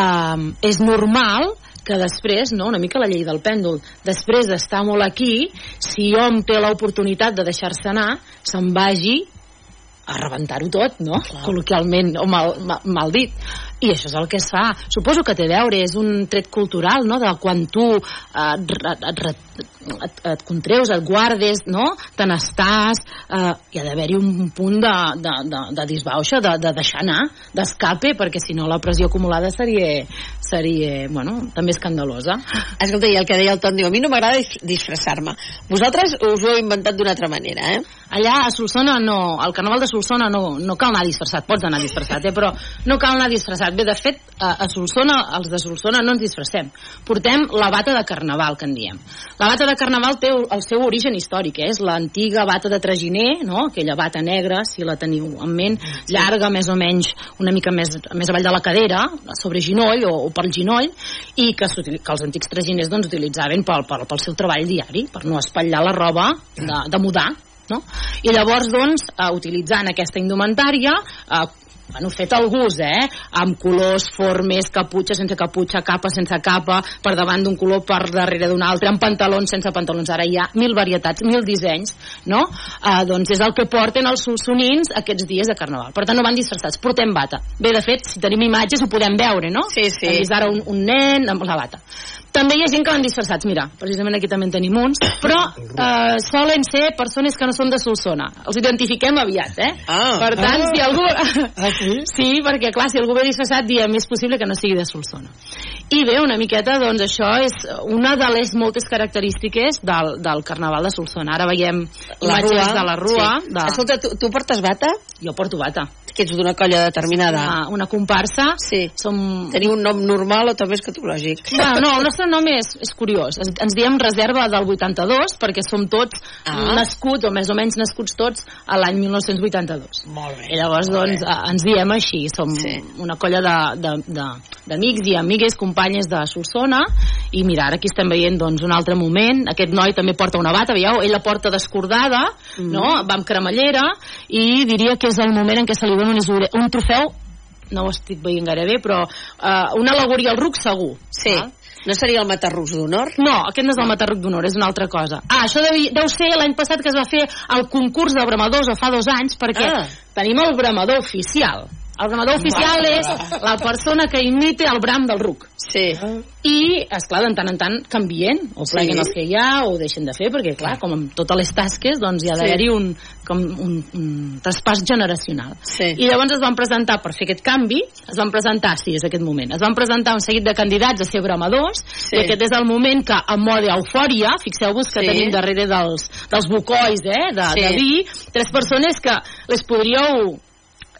Speaker 7: eh és normal que després, no, una mica la llei del pèndol, després d'estar molt aquí, si hom té l'oportunitat de deixar-se anar, se'n vagi a rebentar-ho tot, no? Clar. Col·loquialment, o mal, mal, mal dit. I això és el que es fa. Suposo que té a veure, és un tret cultural, no?, de quan tu eh, et, et, et, et, contreus, et guardes, no?, te n'estàs, eh, hi ha d'haver-hi un punt de, de, de, de disbauxa, de, de deixar anar, d'escape, perquè si no la pressió acumulada seria, seria bueno, també escandalosa.
Speaker 6: Escolta, i el que deia el Ton, diu, a mi no m'agrada dis- disfressar-me. Vosaltres us ho heu inventat d'una altra manera, eh?
Speaker 7: Allà a Solsona no, al carnaval de Solsona no, no cal anar disfressat, pots anar disfressat, eh? però no cal anar disfressat. Bé, de fet, a, a Solsona, els de Solsona no ens disfressem. Portem la bata de carnaval, que en diem. La bata de carnaval té el seu origen històric, eh? és l'antiga bata de traginer, no? aquella bata negra, si la teniu en ment, llarga, més o menys una mica més, més avall de la cadera, sobre ginoll o, o pel ginoll, i que, que els antics traginers doncs, utilitzaven pel, pel, pel seu treball diari, per no espatllar la roba de, de mudar no? I llavors, doncs, eh, utilitzant aquesta indumentària, eh, bueno, fet al gust, eh? Amb colors, formes, caputxa sense caputxa, capa sense capa, per davant d'un color, per darrere d'un altre, amb pantalons sense pantalons. Ara hi ha mil varietats, mil dissenys, no? Eh, doncs és el que porten els solsonins aquests dies de carnaval. Per tant, no van disfressats, portem bata. Bé, de fet, si tenim imatges ho podem veure, no?
Speaker 6: Sí, sí.
Speaker 7: Hem vist ara un, un nen amb la bata. També hi ha gent que van disfressats, mira, precisament aquí també en tenim uns, però eh, solen ser persones que no són de Solsona. Els identifiquem aviat, eh?
Speaker 6: Ah.
Speaker 7: per tant,
Speaker 10: Ah.
Speaker 7: si algú...
Speaker 10: Ah, sí?
Speaker 7: Sí, perquè clar, si algú ve disfressat, diem, és possible que no sigui de Solsona. I bé, una miqueta, doncs això és una de les moltes característiques del, del Carnaval de Solsona. Ara veiem imatges de la Rua.
Speaker 6: Sí.
Speaker 7: De...
Speaker 6: Escolta, tu, tu portes bata?
Speaker 7: Jo porto bata.
Speaker 6: Que ets d'una colla determinada.
Speaker 7: Una, una comparsa.
Speaker 6: Sí.
Speaker 7: Som...
Speaker 6: Teniu un nom normal o també escatològic?
Speaker 7: Bueno, no, el nostre nom és, és curiós. Es, ens diem reserva del 82 perquè som tots
Speaker 6: Ah.
Speaker 7: nascuts, o més o menys nascuts tots, a l'any 1982.
Speaker 6: Molt bé.
Speaker 7: I llavors, doncs, eh, ens diem així. Som
Speaker 6: Sí.
Speaker 7: una colla de- de- de- d'amics i amigues, companyes de Solsona. I mira, ara aquí estem veient doncs, un altre moment. Aquest noi també porta una bata, veieu? Ell la porta descordada,
Speaker 6: Mm.
Speaker 7: no? va amb cremallera, i diria que és el moment en què se li dona un, isure- un trofeu no ho estic veient gaire bé, però uh, una alegoria al ruc segur.
Speaker 6: Sí.
Speaker 7: val?
Speaker 6: No seria el matarrucs d'honor?
Speaker 7: No, aquest no és el Matarruc d'Honor, és una altra cosa. Ah, això deu, deu ser l'any passat que es va fer el concurs de bramadors, o fa dos anys, perquè
Speaker 6: Ah.
Speaker 7: tenim el bramador oficial. El bramador oficial és la persona que imita el bram del ruc.
Speaker 6: Sí.
Speaker 7: I, esclar, de tant en tant canvien, o pleguen
Speaker 6: Sí.
Speaker 7: els que hi ha, o deixen de fer, perquè, clar, com amb totes les tasques, doncs hi ha d'haver-hi un, com un, un traspàs generacional.
Speaker 6: Sí.
Speaker 7: I llavors es van presentar, per fer aquest canvi, es van presentar, sí, és aquest moment, es van presentar un seguit de candidats a ser bramadors,
Speaker 6: Sí.
Speaker 7: i aquest és el moment que, en mode eufòria, fixeu-vos que
Speaker 6: Sí.
Speaker 7: tenim darrere dels, dels bucois, eh, de,
Speaker 6: Sí.
Speaker 7: de vi, tres persones que les podríeu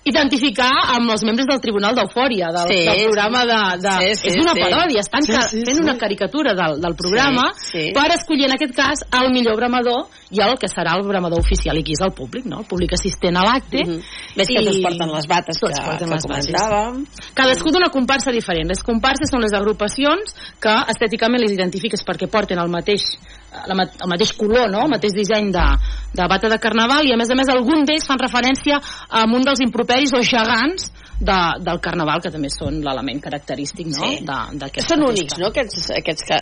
Speaker 7: identificar amb els membres del Tribunal d'Eufòria, del,
Speaker 6: Sí,
Speaker 7: del programa de... de
Speaker 6: Sí, sí,
Speaker 7: és una
Speaker 6: sí.
Speaker 7: paròdia, estan
Speaker 10: Sí, sí,
Speaker 7: fent
Speaker 10: sí.
Speaker 7: una caricatura del, del programa
Speaker 6: Sí, sí.
Speaker 7: per escollir en aquest cas el millor bramador i el que serà el bramador oficial i qui és el públic, no? el públic assistent a l'acte
Speaker 6: Mhm. Ves que tots porten les bates que,
Speaker 7: Tots porten
Speaker 6: que
Speaker 7: les
Speaker 6: comentàvem.
Speaker 7: Cadascú d'una comparsa diferent. Les comparses són les agrupacions que estèticament les identifiques perquè porten el mateix, la, el mateix color, no? el mateix disseny de, de bata de carnaval i a més a més algun d'ells fan referència a un dels improperis o gegants de, del carnaval que també són l'element característic no?
Speaker 6: Sí.
Speaker 7: d'aquesta
Speaker 6: Són únics, no?, aquests, aquests, que-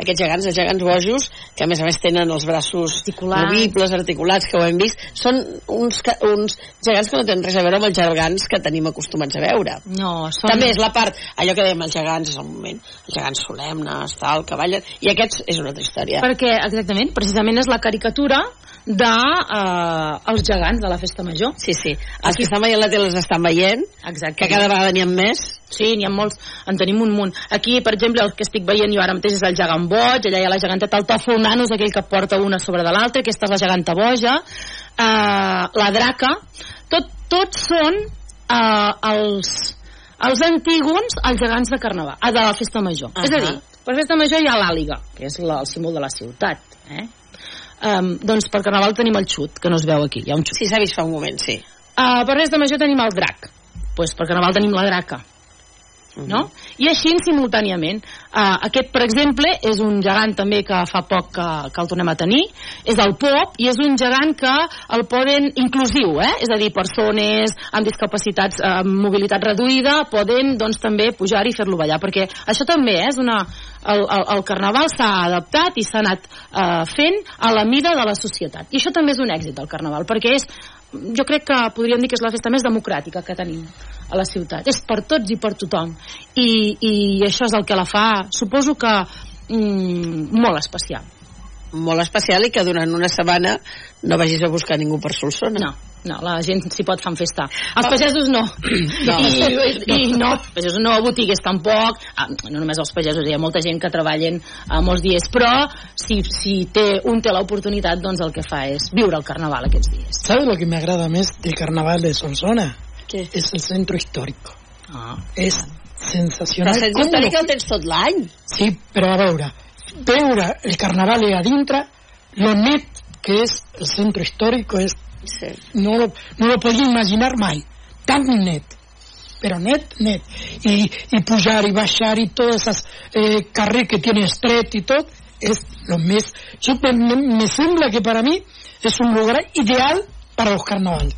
Speaker 6: aquests gegants, els gegants bojos, que a més a més tenen els braços
Speaker 7: Articulats.
Speaker 6: movibles, articulats, que ho hem vist. Són uns, uns gegants que no tenen res a veure amb els gegants que tenim acostumats a veure.
Speaker 7: No, són...
Speaker 6: També és la part, allò que dèiem, els gegants és el moment, els gegants solemnes, tal, que ballen, i aquests és una altra història.
Speaker 7: Perquè, exactament, precisament és la caricatura de eh, els gegants de la festa major.
Speaker 6: Sí, sí. Els que estan veient la tele els estan veient,
Speaker 7: Exacte.
Speaker 6: que cada vegada n'hi ha més.
Speaker 7: Sí, n'hi ha molts, en tenim un munt. Aquí, per exemple, el que estic veient jo ara mateix és el gegant boig, allà hi ha la geganteta, el tòfol nano és aquell que porta una sobre de l'altra, aquesta és la geganta boja, uh, la draca, tot, tots són uh, els els antígons als gegants de carnaval, ah, de la festa major. Uh -huh. És a dir, per festa major hi ha l'àliga, que és la, el símbol de la ciutat, eh? Um, doncs per carnaval tenim el xut, que no es veu aquí, hi ha un xut.
Speaker 6: Sí, s'ha vist fa un moment, sí.
Speaker 7: Uh, per festa major tenim el drac, pues per carnaval tenim la draca, no? I així simultàniament. Uh, aquest, per exemple, és un gegant també que fa poc que, que el tornem a tenir, és el POP, i és un gegant que el poden inclusiu, eh? és a dir, persones amb discapacitats, eh, amb mobilitat reduïda, poden doncs, també pujar i fer-lo ballar, perquè això també eh, és una... El, el, el carnaval s'ha adaptat i s'ha anat eh, fent a la mida de la societat. I això també és un èxit del carnaval, perquè és jo crec que podríem dir que és la festa més democràtica que tenim a la ciutat. És per tots i per tothom. I, i això és el que la fa, suposo que mm, molt especial.
Speaker 6: Molt especial i que durant una setmana no vagis a buscar ningú per Solsona.
Speaker 7: No, no, la gent s'hi pot fer festa. Els pagesos no.
Speaker 6: No.
Speaker 7: I, i, i no, pagesos no, botigues tampoc. Ah, no només els pagesos, hi ha molta gent que treballen a molts dies, però si, si té, un té l'oportunitat, doncs el que fa és viure el carnaval aquests dies.
Speaker 10: ¿Sabes lo que me agrada més del carnaval de Solsona?
Speaker 6: ¿Qué?
Speaker 10: Es el centro histórico.
Speaker 7: Ah.
Speaker 10: És
Speaker 6: Però
Speaker 10: sensacional.
Speaker 6: el centre històric el tens tot l'any.
Speaker 10: Sí, però a veure, veure el carnaval allà dintre, lo net que és el centre històric és, No, lo, no lo podia imaginar mai, tan net. Però net, net. I, i pujar i baixar i tots els eh, carrers que tiene estret i tot és lo més yo me, me, sembla que para mí es un lugar ideal para los carnavals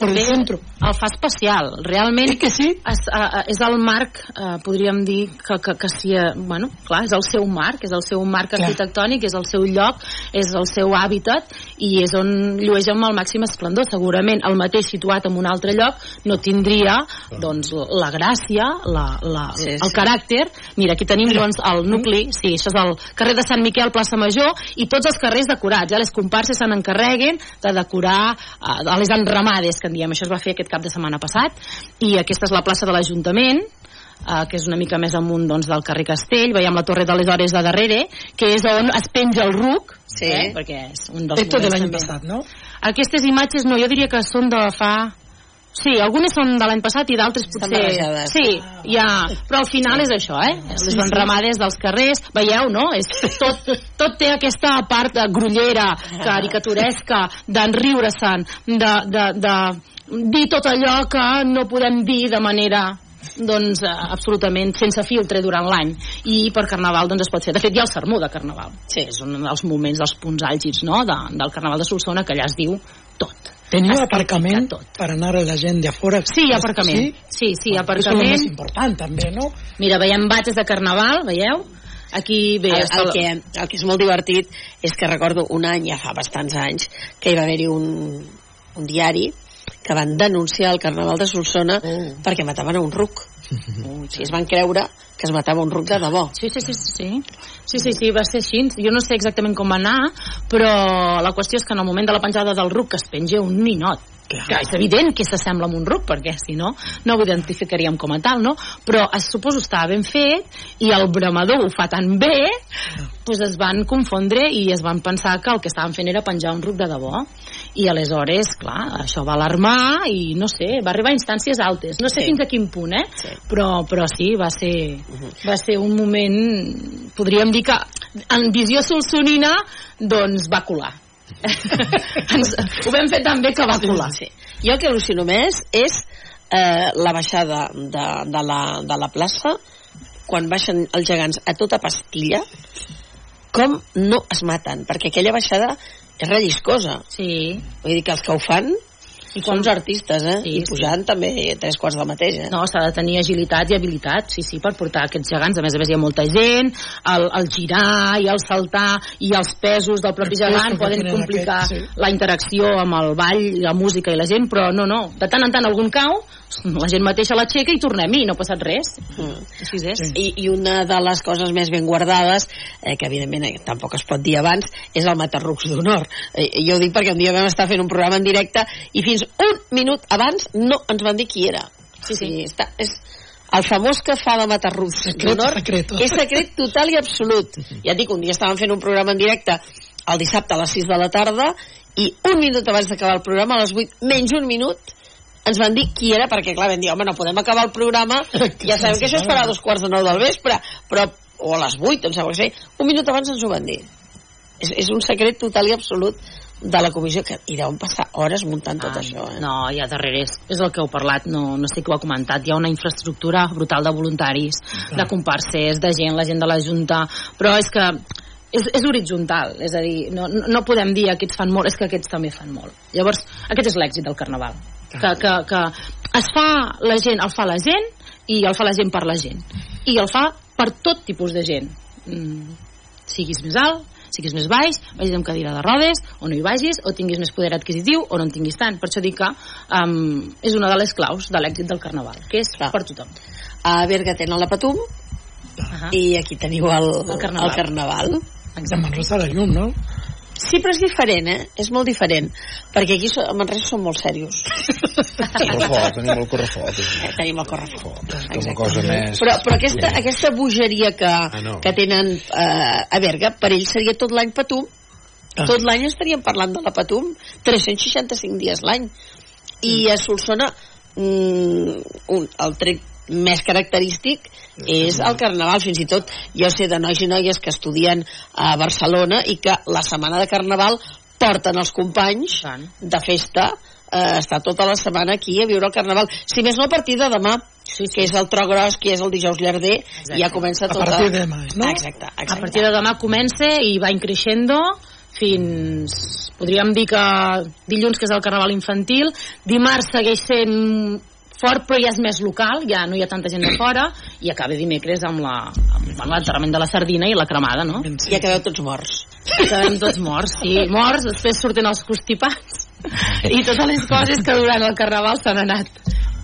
Speaker 10: por el
Speaker 7: Bé,
Speaker 10: centro
Speaker 7: El fa especial, realment
Speaker 10: que sí
Speaker 7: és, uh, és el marc, uh, podríem dir que, que, que uh, bueno, clar, és el seu marc, és el seu marc
Speaker 10: Clar.
Speaker 7: arquitectònic, és el seu lloc, és el seu hàbitat i és on llueix amb el màxim esplendor. Segurament el mateix situat en un altre lloc no tindria doncs, la gràcia, la, la,
Speaker 6: Sí,
Speaker 7: sí,
Speaker 6: sí.
Speaker 7: el caràcter. Mira, aquí tenim doncs, el nucli, sí, això és el carrer de Sant Miquel, plaça Major, i tots els carrers decorats. Ja les comparses se n'encarreguen de decorar uh, a les enramades, que en diem. Això es va fer aquest cap de setmana passat, i aquesta és la plaça de l'Ajuntament, uh, que és una mica més amunt doncs, del carrer Castell, veiem la torre de les hores de darrere, que és on es penja el ruc,
Speaker 6: Sí.
Speaker 7: eh? perquè és un dels
Speaker 10: de
Speaker 7: moments
Speaker 10: l'any passat no?
Speaker 7: Aquestes imatges no, jo diria que són de fa... Sí, algunes són de l'any passat i d'altres potser... Sí, ja, però al final és això, eh? Les enramades dels carrers, veieu, no? És tot, tot té aquesta part de grullera, caricaturesca, d'enriure-se'n, de, de, de dir tot allò que no podem dir de manera doncs eh, absolutament sense filtre durant l'any. I per Carnaval doncs es pot fer. De fet hi ha el sermó de Carnaval.
Speaker 6: Sí.
Speaker 7: és un dels moments dels punts àlgids no? de, del Carnaval de Solsona que allà es diu tot
Speaker 10: teniu aparcament
Speaker 7: tot.
Speaker 10: per anar a la gent de fora
Speaker 7: Sí, hi ha aparcament.
Speaker 10: sí?
Speaker 7: Sí, sí, ha
Speaker 10: Eso és el més
Speaker 7: aparcament.
Speaker 10: important també, no?
Speaker 7: Mira, veiem bates de carnaval, veieu? Aquí bé,
Speaker 6: el, el, que, el que és molt divertit és que recordo un any, ja fa bastants anys, que hi va haver-hi un, un diari que van denunciar el Carnaval de Solsona
Speaker 10: Oh.
Speaker 6: perquè mataven a un ruc. O sigui, es van creure que es matava un ruc de debò.
Speaker 7: Sí, sí, sí, sí, sí. Sí, sí, va ser així. Jo no sé exactament com va anar, però la qüestió és que en el moment de la penjada del ruc que es penja un ninot.
Speaker 10: Clar.
Speaker 7: Que és evident que s'assembla amb un ruc, perquè si no, no ho identificaríem com a tal, no? Però es suposo estava ben fet i el bramador ho fa tan bé doncs es van confondre i es van pensar que el que estaven fent era penjar un ruc de debò. I aleshores, clar, això va alarmar i no sé, va arribar a instàncies altes. No sé
Speaker 6: Sí.
Speaker 7: fins a quin punt, eh?
Speaker 6: Sí.
Speaker 7: Però, però sí, va ser, va ser un moment, podríem dir que en visió solsonina, doncs va colar. Ens, ho vam fer tan bé que va colar.
Speaker 6: Sí. Jo el que al·lucino més és eh, la baixada de, de, la, de la plaça quan baixen els gegants a tota pastilla com no es maten perquè aquella baixada és relliscosa
Speaker 7: Sí,
Speaker 6: vull dir que els que ho fan
Speaker 7: I
Speaker 6: són uns artistes eh?
Speaker 7: Sí,
Speaker 6: i pujant també tres quarts del mateix eh?
Speaker 7: no, s'ha de tenir agilitat i habilitat, sí, sí, per portar aquests gegants. A més a més, hi ha molta gent, el, el girar i el saltar i els pesos del propi
Speaker 10: El
Speaker 7: gegant poden complicar
Speaker 10: aquests, sí.
Speaker 7: la interacció amb el ball, la música i la gent, però no, no, de tant en tant algun cau, la gent mateixa l'aixeca i tornem i no ha passat res.
Speaker 6: Mm.
Speaker 7: Així és.
Speaker 10: Sí.
Speaker 6: I, I una de les coses més ben guardades, eh, que evidentment eh, tampoc es pot dir abans, és el Matarrucs d'honor. Eh, jo ho dic perquè un dia vam estar fent un programa en directe i fins un minut abans no ens van dir qui era.
Speaker 7: Sí, sí.
Speaker 6: està, és el famós que fa de Matarrucs d'honor és secret total i absolut. Ja et dic, un dia estàvem fent un programa en directe el dissabte a les 6 de la tarda i un minut abans d'acabar el programa, a les 8 menys un minut, ens van dir qui era, perquè clar, vam dir, home, no podem acabar el programa, ja sabem que això es farà a dos quarts de nou del vespre, però, o a les vuit, em sembla que sí, un minut abans ens ho van dir. És, és un secret total i absolut de la comissió, que hi deuen passar hores muntant tot
Speaker 7: Ah,
Speaker 6: això, eh?
Speaker 7: No, ja darrere és, és el que heu parlat, no, no sé qui ho ha comentat. Hi ha una infraestructura brutal de voluntaris, de comparsers, de gent, la gent de la Junta, però és que és, és horitzontal, és a dir, no, no podem dir aquests fan molt, és que aquests també fan molt. Llavors, aquest és l'èxit del Carnaval. Que, que, que es fa la gent, el fa la gent, i el fa la gent per la gent. I el fa per tot tipus de gent. Mm, siguis més alt, siguis més baix, vagis amb cadira de rodes, o no hi vagis, o tinguis més poder adquisitiu, o no en tinguis tant. Per això dic que um, és una de les claus de l'èxit del Carnaval, que és
Speaker 6: Clar.
Speaker 7: per tothom.
Speaker 6: A Berga tenen la Patum,
Speaker 7: -huh.
Speaker 6: i aquí teniu el,
Speaker 7: El Carnaval.
Speaker 6: El carnaval.
Speaker 10: De Manresa de llum, no?
Speaker 6: Sí, però és diferent, eh? És molt diferent. Perquè aquí a Manresa són molt serios.
Speaker 9: Correfoc, tenim el correfoc.
Speaker 6: Eh, tenim el correfoc.
Speaker 9: És una cosa més...
Speaker 6: Però, però aquesta, aquesta bogeria que,
Speaker 9: Ah, no.
Speaker 6: que tenen eh, a Berga, per ells seria tot l'any Patum.
Speaker 10: Ah.
Speaker 6: Tot l'any estaríem parlant de la Patum. 365 dies l'any. I a Solsona, mm, un, el tret més característic és el carnaval, fins i tot jo sé de nois i noies que estudien a Barcelona i que la setmana de carnaval porten els companys
Speaker 7: Tant.
Speaker 6: de festa eh, està tota la setmana aquí a viure el carnaval si més no a partir de demà
Speaker 7: Sí, sí.
Speaker 6: que és el tro gros, que és el dijous llarder
Speaker 7: Exacte.
Speaker 6: i ja comença
Speaker 10: A
Speaker 6: tota...
Speaker 10: partir de demà, no?
Speaker 6: exacte, exacte.
Speaker 7: A partir de demà comença i va increixendo fins... Podríem dir que dilluns, que és el Carnaval infantil, dimarts segueix sent fort però ja és més local, ja no hi ha tanta gent de fora i acaba dimecres amb la amb, bueno, l'enterrament de la sardina i la cremada, no?
Speaker 6: i acabeu tots morts
Speaker 7: Quedem tots morts, sí, morts, després surten els constipats i totes les coses que durant el Carnaval s'han anat.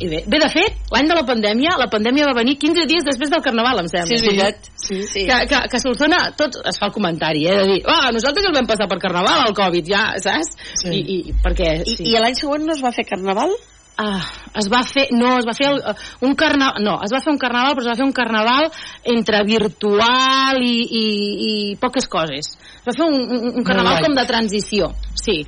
Speaker 7: I bé, bé, de fet, l'any de la pandèmia, la pandèmia va venir 15 dies després del Carnaval, em sembla.
Speaker 6: sí, és veritat sí, sí.
Speaker 7: Que, que, que a Solsona tot es fa el comentari, eh, de dir, ah, nosaltres ja el vam passar per Carnaval, el Covid, ja, saps?
Speaker 10: Sí.
Speaker 7: I, i, perquè,
Speaker 6: I,
Speaker 7: sí.
Speaker 6: i l'any següent no es va fer carnaval?
Speaker 7: Ah, es va fer, no, es va fer el, un carnaval, no, es va fer un carnaval, però es va fer un carnaval entre virtual i, i, i poques coses. Es va fer un, un, un carnaval com de transició, sí.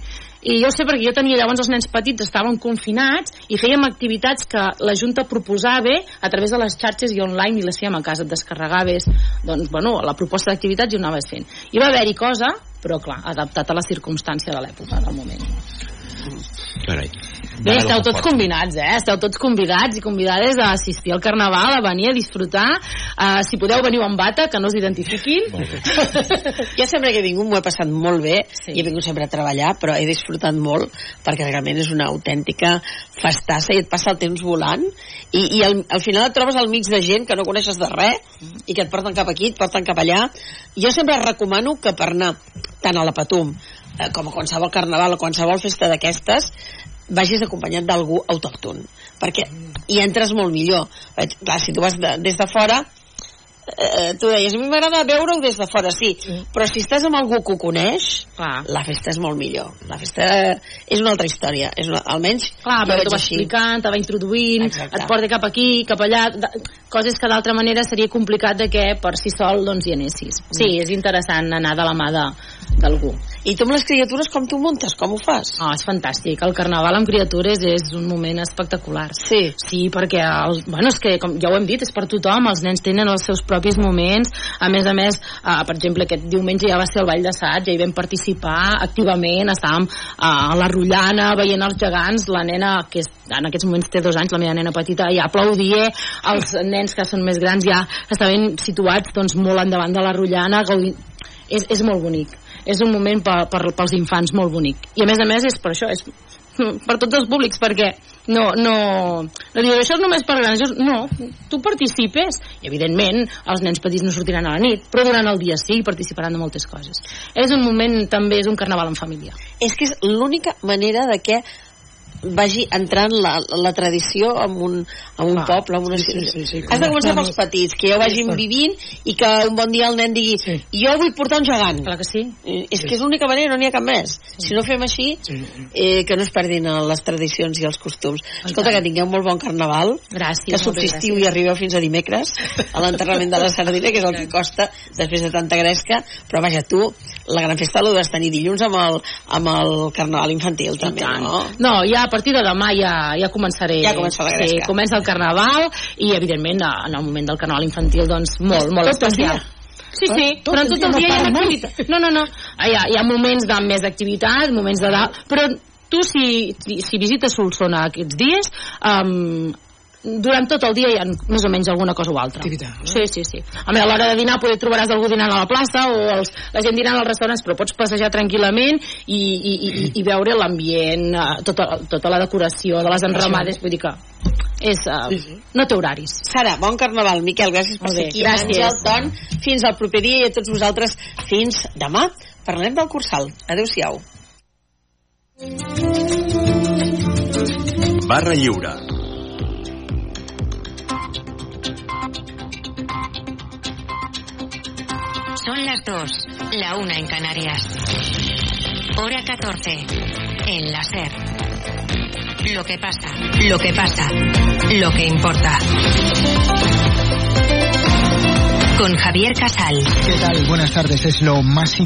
Speaker 7: I jo sé perquè jo tenia llavors els nens petits estaven confinats i fèiem activitats que la Junta proposava a través de les xarxes i online i les fèiem a casa, et descarregaves doncs, bueno, la proposta d'activitats i ho anaves fent. I va haver-hi cosa, però clar, adaptat a la circumstància de l'època, del moment.
Speaker 8: Carai.
Speaker 7: Bé, esteu tots combinats, eh? Esteu tots convidats i convidades a assistir al Carnaval, a venir a disfrutar. Uh, si podeu, veniu amb bata, que no us identifiquin.
Speaker 6: Jo sempre que he vingut m'ho he passat molt bé
Speaker 7: Sí.
Speaker 6: i he vingut sempre a treballar, però he disfrutat molt perquè realment és una autèntica festassa i et passa el temps volant i, i al, al final et trobes al mig de gent que no coneixes de res i que et porten cap aquí, et porten cap allà. Jo sempre recomano que per anar tant a la Patum eh, com a qualsevol carnaval o qualsevol festa d'aquestes vagis acompanyat d'algú autòcton perquè hi entres molt millor Eh, clar, si tu vas de, des de fora eh, tu deies, a mi m'agrada veure-ho des de fora, sí, però si estàs amb algú que ho coneix,
Speaker 7: Clar.
Speaker 6: la festa és molt millor. La festa és una altra història, és una, almenys
Speaker 7: Clar, perquè
Speaker 6: veig
Speaker 7: t'ho va
Speaker 6: així.
Speaker 7: explicant, te va introduint,
Speaker 6: Exacte.
Speaker 7: et porta cap aquí, cap allà, de, coses que d'altra manera seria complicat de que per si sol doncs hi anessis. Sí, és interessant anar de la mà de- d'algú.
Speaker 6: I tu amb les criatures com tu muntes? Com ho fas?
Speaker 7: Ah, és fantàstic. El carnaval amb criatures és un moment espectacular.
Speaker 6: Sí.
Speaker 7: Sí, perquè, el, bueno, és que, com ja ho hem dit, és per tothom, els nens tenen els seus propis moments, a més a més, eh, per exemple, aquest diumenge ja va ser el Ball d'Assaig, ja hi vam participar activament, estàvem eh, a la Rotllana veient els gegants, la nena, que és, en aquests moments té dos anys, la meva nena petita, ja aplaudia, els nens que són més grans ja estaven situats doncs, molt endavant de la Rotllana, gaudint... És, és molt bonic és un moment per, per, pels infants molt bonic. I a més a més és per això és per tots els públics perquè no, no, no dius això és només per grans no, tu participes i evidentment els nens petits no sortiran a la nit però durant el dia sí participaran de moltes coses. És un moment també és un carnaval en família.
Speaker 6: És que és l'única manera de que vagi entrant la, la tradició en un, en un
Speaker 7: Clar.
Speaker 6: poble, en una
Speaker 10: Sí, sí, sí, sí,
Speaker 6: Has de
Speaker 10: com
Speaker 6: començar
Speaker 10: els
Speaker 6: pels petits, que ja ho vagin vivint i que un bon dia el nen digui
Speaker 10: Sí.
Speaker 6: jo vull portar un gegant.
Speaker 7: clar que sí
Speaker 6: És que és l'única manera, no n'hi ha cap més. Si no fem així,
Speaker 10: Sí.
Speaker 6: eh, que no es perdin eh, les tradicions i els costums. Escolta, que tingueu molt bon carnaval,
Speaker 7: gràcies
Speaker 6: que subsistiu
Speaker 7: gràcies.
Speaker 6: i arribeu fins a dimecres a l'enterrament de la sardina, que és el que costa després de tanta gresca, però vaja, tu, la gran festa l'ho has tenir dilluns amb el, amb el carnaval infantil, també, no?
Speaker 7: No, ja a partir de demà ja, ja començaré...
Speaker 6: Ja comença la
Speaker 7: Sí, comença el carnaval i, evidentment, en el moment del carnaval infantil, doncs, molt, molt
Speaker 6: Tot
Speaker 7: especial. Sí, sí,
Speaker 6: Ah, tot
Speaker 7: però
Speaker 6: el
Speaker 7: tot el dia hi ha activitat. No, no, no. Hi ha, hi ha moments de més d'activitat, moments de... Però tu, si, si, si visites Solsona aquests dies, um, durant tot el dia hi ha més o menys alguna cosa o altra.
Speaker 10: Activitat,
Speaker 7: Sí, sí, sí. A més, a l'hora de dinar poder trobaràs algú dinant a la plaça o els, la gent dinant als restaurants, però pots passejar tranquil·lament i, i, i, i veure l'ambient, eh, tota, tota la decoració de les enramades, vull dir que és, uh, sí, sí. no té horaris.
Speaker 6: Sara, bon carnaval. Miquel, gràcies per ser aquí.
Speaker 7: gràcies.
Speaker 6: Àngel, Ton, fins al proper dia i a tots vosaltres fins demà. Parlem del Cursal. Adéu-siau.
Speaker 5: Barra lliure.
Speaker 11: Son las dos, la una en Canarias. Hora 14, en la SER. Lo que pasa, lo que pasa, lo que importa. Con Javier Casal.
Speaker 12: ¿Qué tal? Buenas tardes. Es lo más